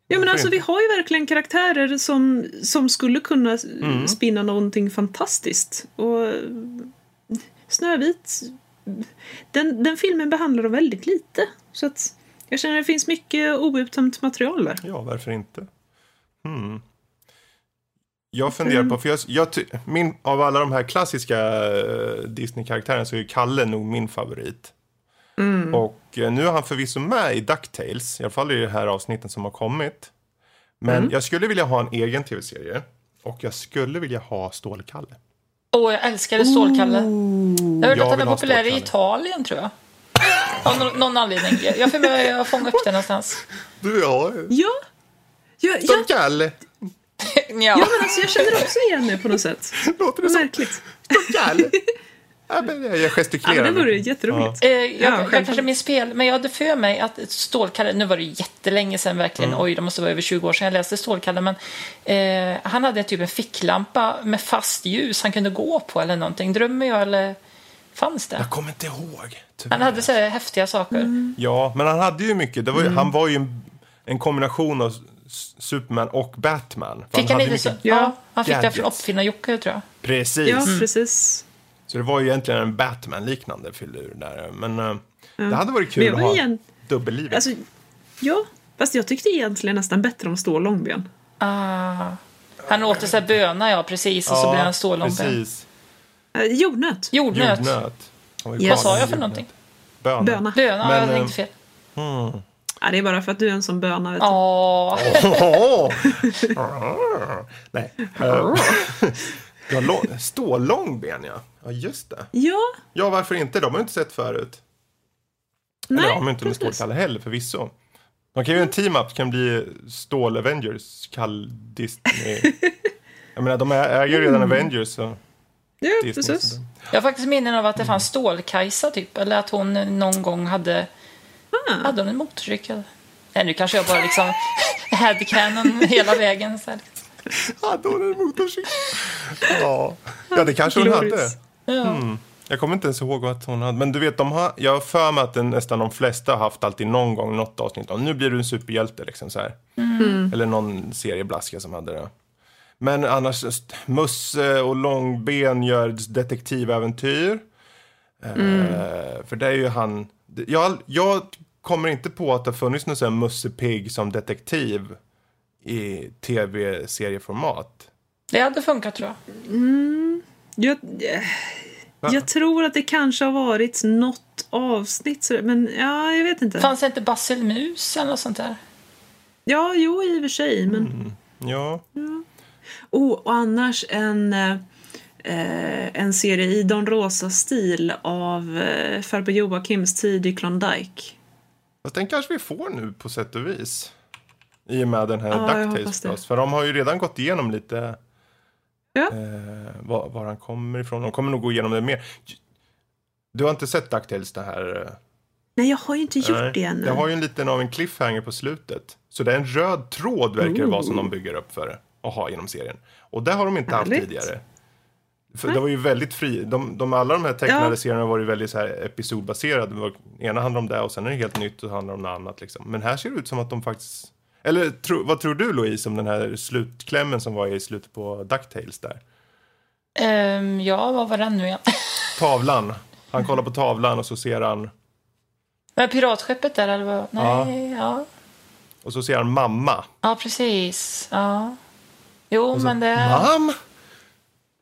Ja men alltså vi har ju verkligen karaktärer som, som skulle kunna mm. spinna någonting fantastiskt. Och Snövit, den, den filmen behandlar dem väldigt lite. Så att jag känner att det finns mycket outtömt material där. Ja, varför inte? Hmm. Jag funderar på, för jag, jag, min, av alla de här klassiska eh, Disney-karaktärerna så är ju Kalle nog min favorit. Och eh, nu är han förvisso med i DuckTales, i alla fall i det här avsnitten som har kommit. Men jag skulle vilja ha en egen tv-serie. Och jag skulle vilja ha Stålkalle. Åh, jag älskade Stålkalle. Jag hörde Jag att han är populär i. Italien, tror jag. Av någon, någon anledning. Jag jag får jag fånga upp det någonstans. Du, ja. Ja! Ja, ja, Stålkalle! ja Ja. men alltså jag känner också igen det på något sätt. Låter det som märkligt. Stålkalle? ja, men jag Ja, gestikulerar. men det vore jätteroligt. Eh, jag, jag kanske minns fel, men jag hade för mig att Stålkalle, nu var det jättelänge sedan verkligen, oj det måste vara över 20 år sedan jag läste Stålkalle, men eh, han hade typ en ficklampa med fast ljus han kunde gå på eller någonting. Drömmer jag eller fanns det? Jag kommer inte ihåg. tyvärr. Han hade så här häftiga saker. Ja, men han hade ju mycket. Det var ju, Mm. Han var ju en, en kombination av Superman och Batman. Fick han hade inte så? Ja, han fick det från. Uppfinnar-Jocke tror jag. Precis. Ja, precis. Så det var ju egentligen en Batman-liknande filur där. Men eh, det hade varit kul att ha igen... dubbellivet. Alltså, ja. Fast jag tyckte egentligen nästan bättre om Stål Långben. Ah. Han åt så här böna, ja precis, och så blev han stålomben. Precis. Eh, jordnöt. Jordnöt. Jordnöt. Han Ja. Vad sa jag för jordnöt. någonting? Böna. Böna. Böna, Men, jag eh, tänkte fel. Ja, det är bara för att du är en sån böna. Vet du. Åh, Nej. Eh, ja, lång, stålångben, ja. Ja, just det. Ja, Ja, varför inte? De har ju inte sett förut. nej. Eller de har inte med. Stålkalle heller förvisso. Man kan ju en team-up kan bli Stål Avengers, Kall Disney. Jag menar, de äger ju redan Avengers så Ja, Disney. precis. så Jag har faktiskt minnen av att det fanns Stålkajsa typ, eller att hon någon gång hade, Ah. hade hon en motorcykel. Nej, nu kanske jag bara liksom headcanon hela vägen. Så här. Hade hon en motorcykel? Ja. ja, det kanske hon hade. Ja. Jag kommer inte ens ihåg att hon hade. Men du vet, de har, jag har för mig att den, nästan de flesta har haft alltid någon gång något avsnitt om nu blir du en superhjälte. Liksom, så här. Eller någon serieblaska som hade det. Men annars, Musse och Långben gör detektiväventyr. Eh, för det är ju han... Jag, jag kommer inte på att det har funnits någon sån här Musse Pigg som detektiv i tv-serieformat. Det hade funkat tror jag. Jag, jag tror att det kanske har varit något avsnitt, men ja, jag vet inte. Fanns det inte Basil Mus eller något sånt där? Ja, jo, i och för sig, men... Ja, Oh, och annars en, eh, en serie i Don Rosa-stil av eh, farbror Joakims tid i Klondike. Fast den kanske vi får nu på sätt och vis. I och med den här Ja. Plus. För de har ju redan gått igenom lite Ja. eh, var, var han kommer ifrån. De kommer nog gå igenom det mer. Du har inte sett DuckTales det här? eh, Nej, jag har ju inte gjort nej. det ännu. Det har ju en liten av en cliffhanger på slutet. Så det är en röd tråd verkar det vara som de bygger upp för att ha genom serien. Och det har de inte haft Härligt. tidigare. För det var ju väldigt fri. De, de, alla de här tecknade Ja. serierna var ju väldigt så här episodbaserade. Var, ena handlar om det och sen är det helt nytt och handlar om något annat. Liksom. Men här ser det ut som att de faktiskt Eller tro, vad tror du Louise om den här slutklämmen som var i slutet på DuckTales där? Ehm, ja, vad var den nu igen? Tavlan. Han kollar på tavlan och så ser han, Men piratskeppet där eller vad? Nej, ja. och så ser han mamma. Ja, precis. Ja. Jo, så, men det... Mam!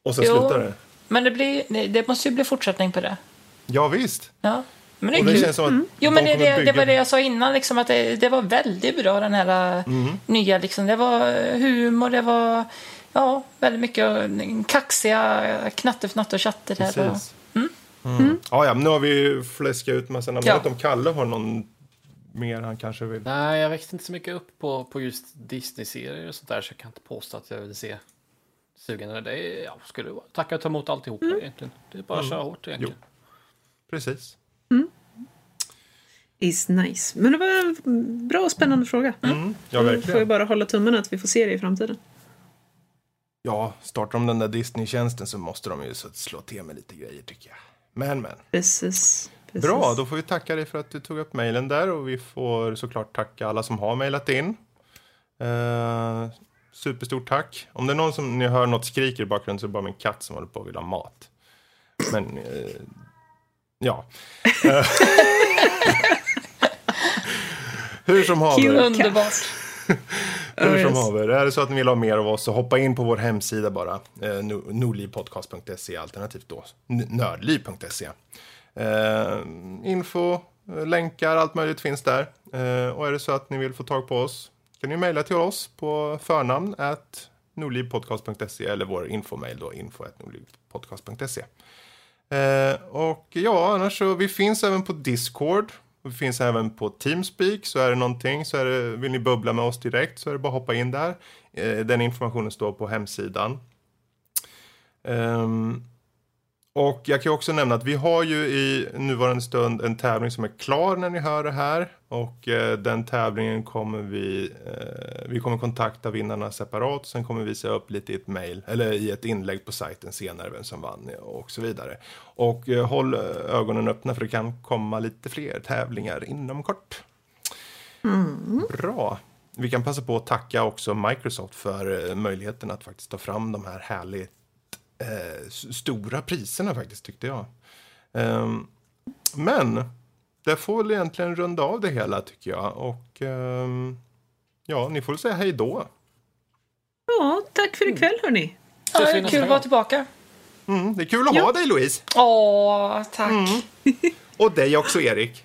Och så Jo. slutar det. Men det, blir, det, det måste ju bli fortsättning på det. Ja, visst. Ja. Men det är det kul. känns som att Jo, de men det, det, det var det jag sa innan, liksom, att det, det var väldigt bra den här Mm. nya. Liksom. Det var humor, det var ja, väldigt mycket äh, kaxiga knattefnatt och chatter. Här och, Precis. Mm. Ja, ja, men nu har vi ju fläskat ut. Ja. Jag vet om Kalle har någon mer han kanske vill. Nej, jag växte inte så mycket upp på, på just Disney-serier och sånt där så jag kan inte påstå att jag vill se sugen. Det är, ja, skulle tacka och ta emot alltihopa egentligen. Det är bara att köra hårt egentligen. Precis. Is nice. Men det var en bra och spännande fråga. Mm. Ja, Får vi verkligen. bara hålla tummen att vi får se det i framtiden. Ja, startar de den där Disney-tjänsten så måste de ju slå till med lite grejer tycker jag. Men, men. Precis. Precis. Bra, då får vi tacka dig för att du tog upp mejlen där och vi får såklart tacka alla som har mejlat in. Eh, superstort tack. Om det är någon som ni hör något skriker i bakgrunden så är det bara min katt som håller på att vilja ha mat. Men, eh, ja. Hur som haver. Underbart. Hur som haver, är det så att ni vill ha mer av oss så hoppa in på vår hemsida bara. Eh, nordlivpodcast.se alternativt då nördliv.se. Eh, info, eh, länkar, allt möjligt finns där. Eh, och är det så att ni vill få tag på oss kan ni mejla till oss på förnamn at nordlivpodcast.se eller vår infomail då info at nordlivpodcast.se. Eh, och ja, annars så vi finns även på Discord. Vi finns även på Teamspeak. Så är det någonting, så är det, vill ni bubbla med oss direkt så är det bara att hoppa in där. Eh, den informationen står på hemsidan. Ehm, och jag kan ju också nämna att vi har ju i nuvarande stund en tävling som är klar när ni hör det här. Och eh, den tävlingen kommer vi, eh, vi kommer kontakta vinnarna separat. Sen kommer vi se upp lite i ett mail, eller i ett inlägg på sajten senare vem som vann och så vidare. Och eh, håll eh, ögonen öppna för det kan komma lite fler tävlingar inom kort. Bra. Vi kan passa på att tacka också Microsoft för eh, möjligheten att faktiskt ta fram de här härligt eh, stora priserna faktiskt, tyckte jag. Ehm, men det får väl egentligen runda av det hela, tycker jag. Och ehm, ja, ni får väl säga hej då. Ja, tack för ikväll hörni. Ja, det är kul att vara tillbaka. Mm, det är kul att Ja. ha dig, Louise. Åh, tack. Och dig också, Erik.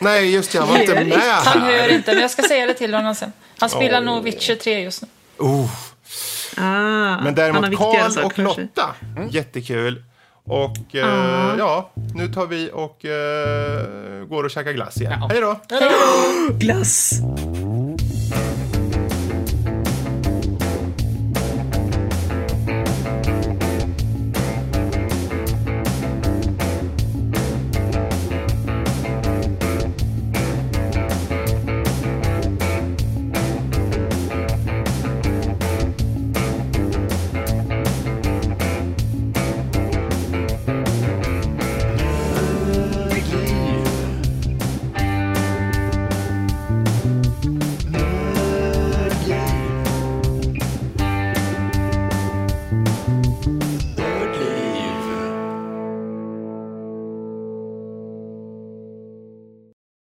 Nej, just det, han var inte med Han hör här. inte, men jag ska säga det till honom sen. Han spelar Åh. nog Witcher 3 just nu. Oh. Ah, Men däremot Karl saker och. Lotta, jättekul. Och eh, Ja. ja, nu tar vi och eh, går och käkar glass igen. Ja. Hej då! Glass!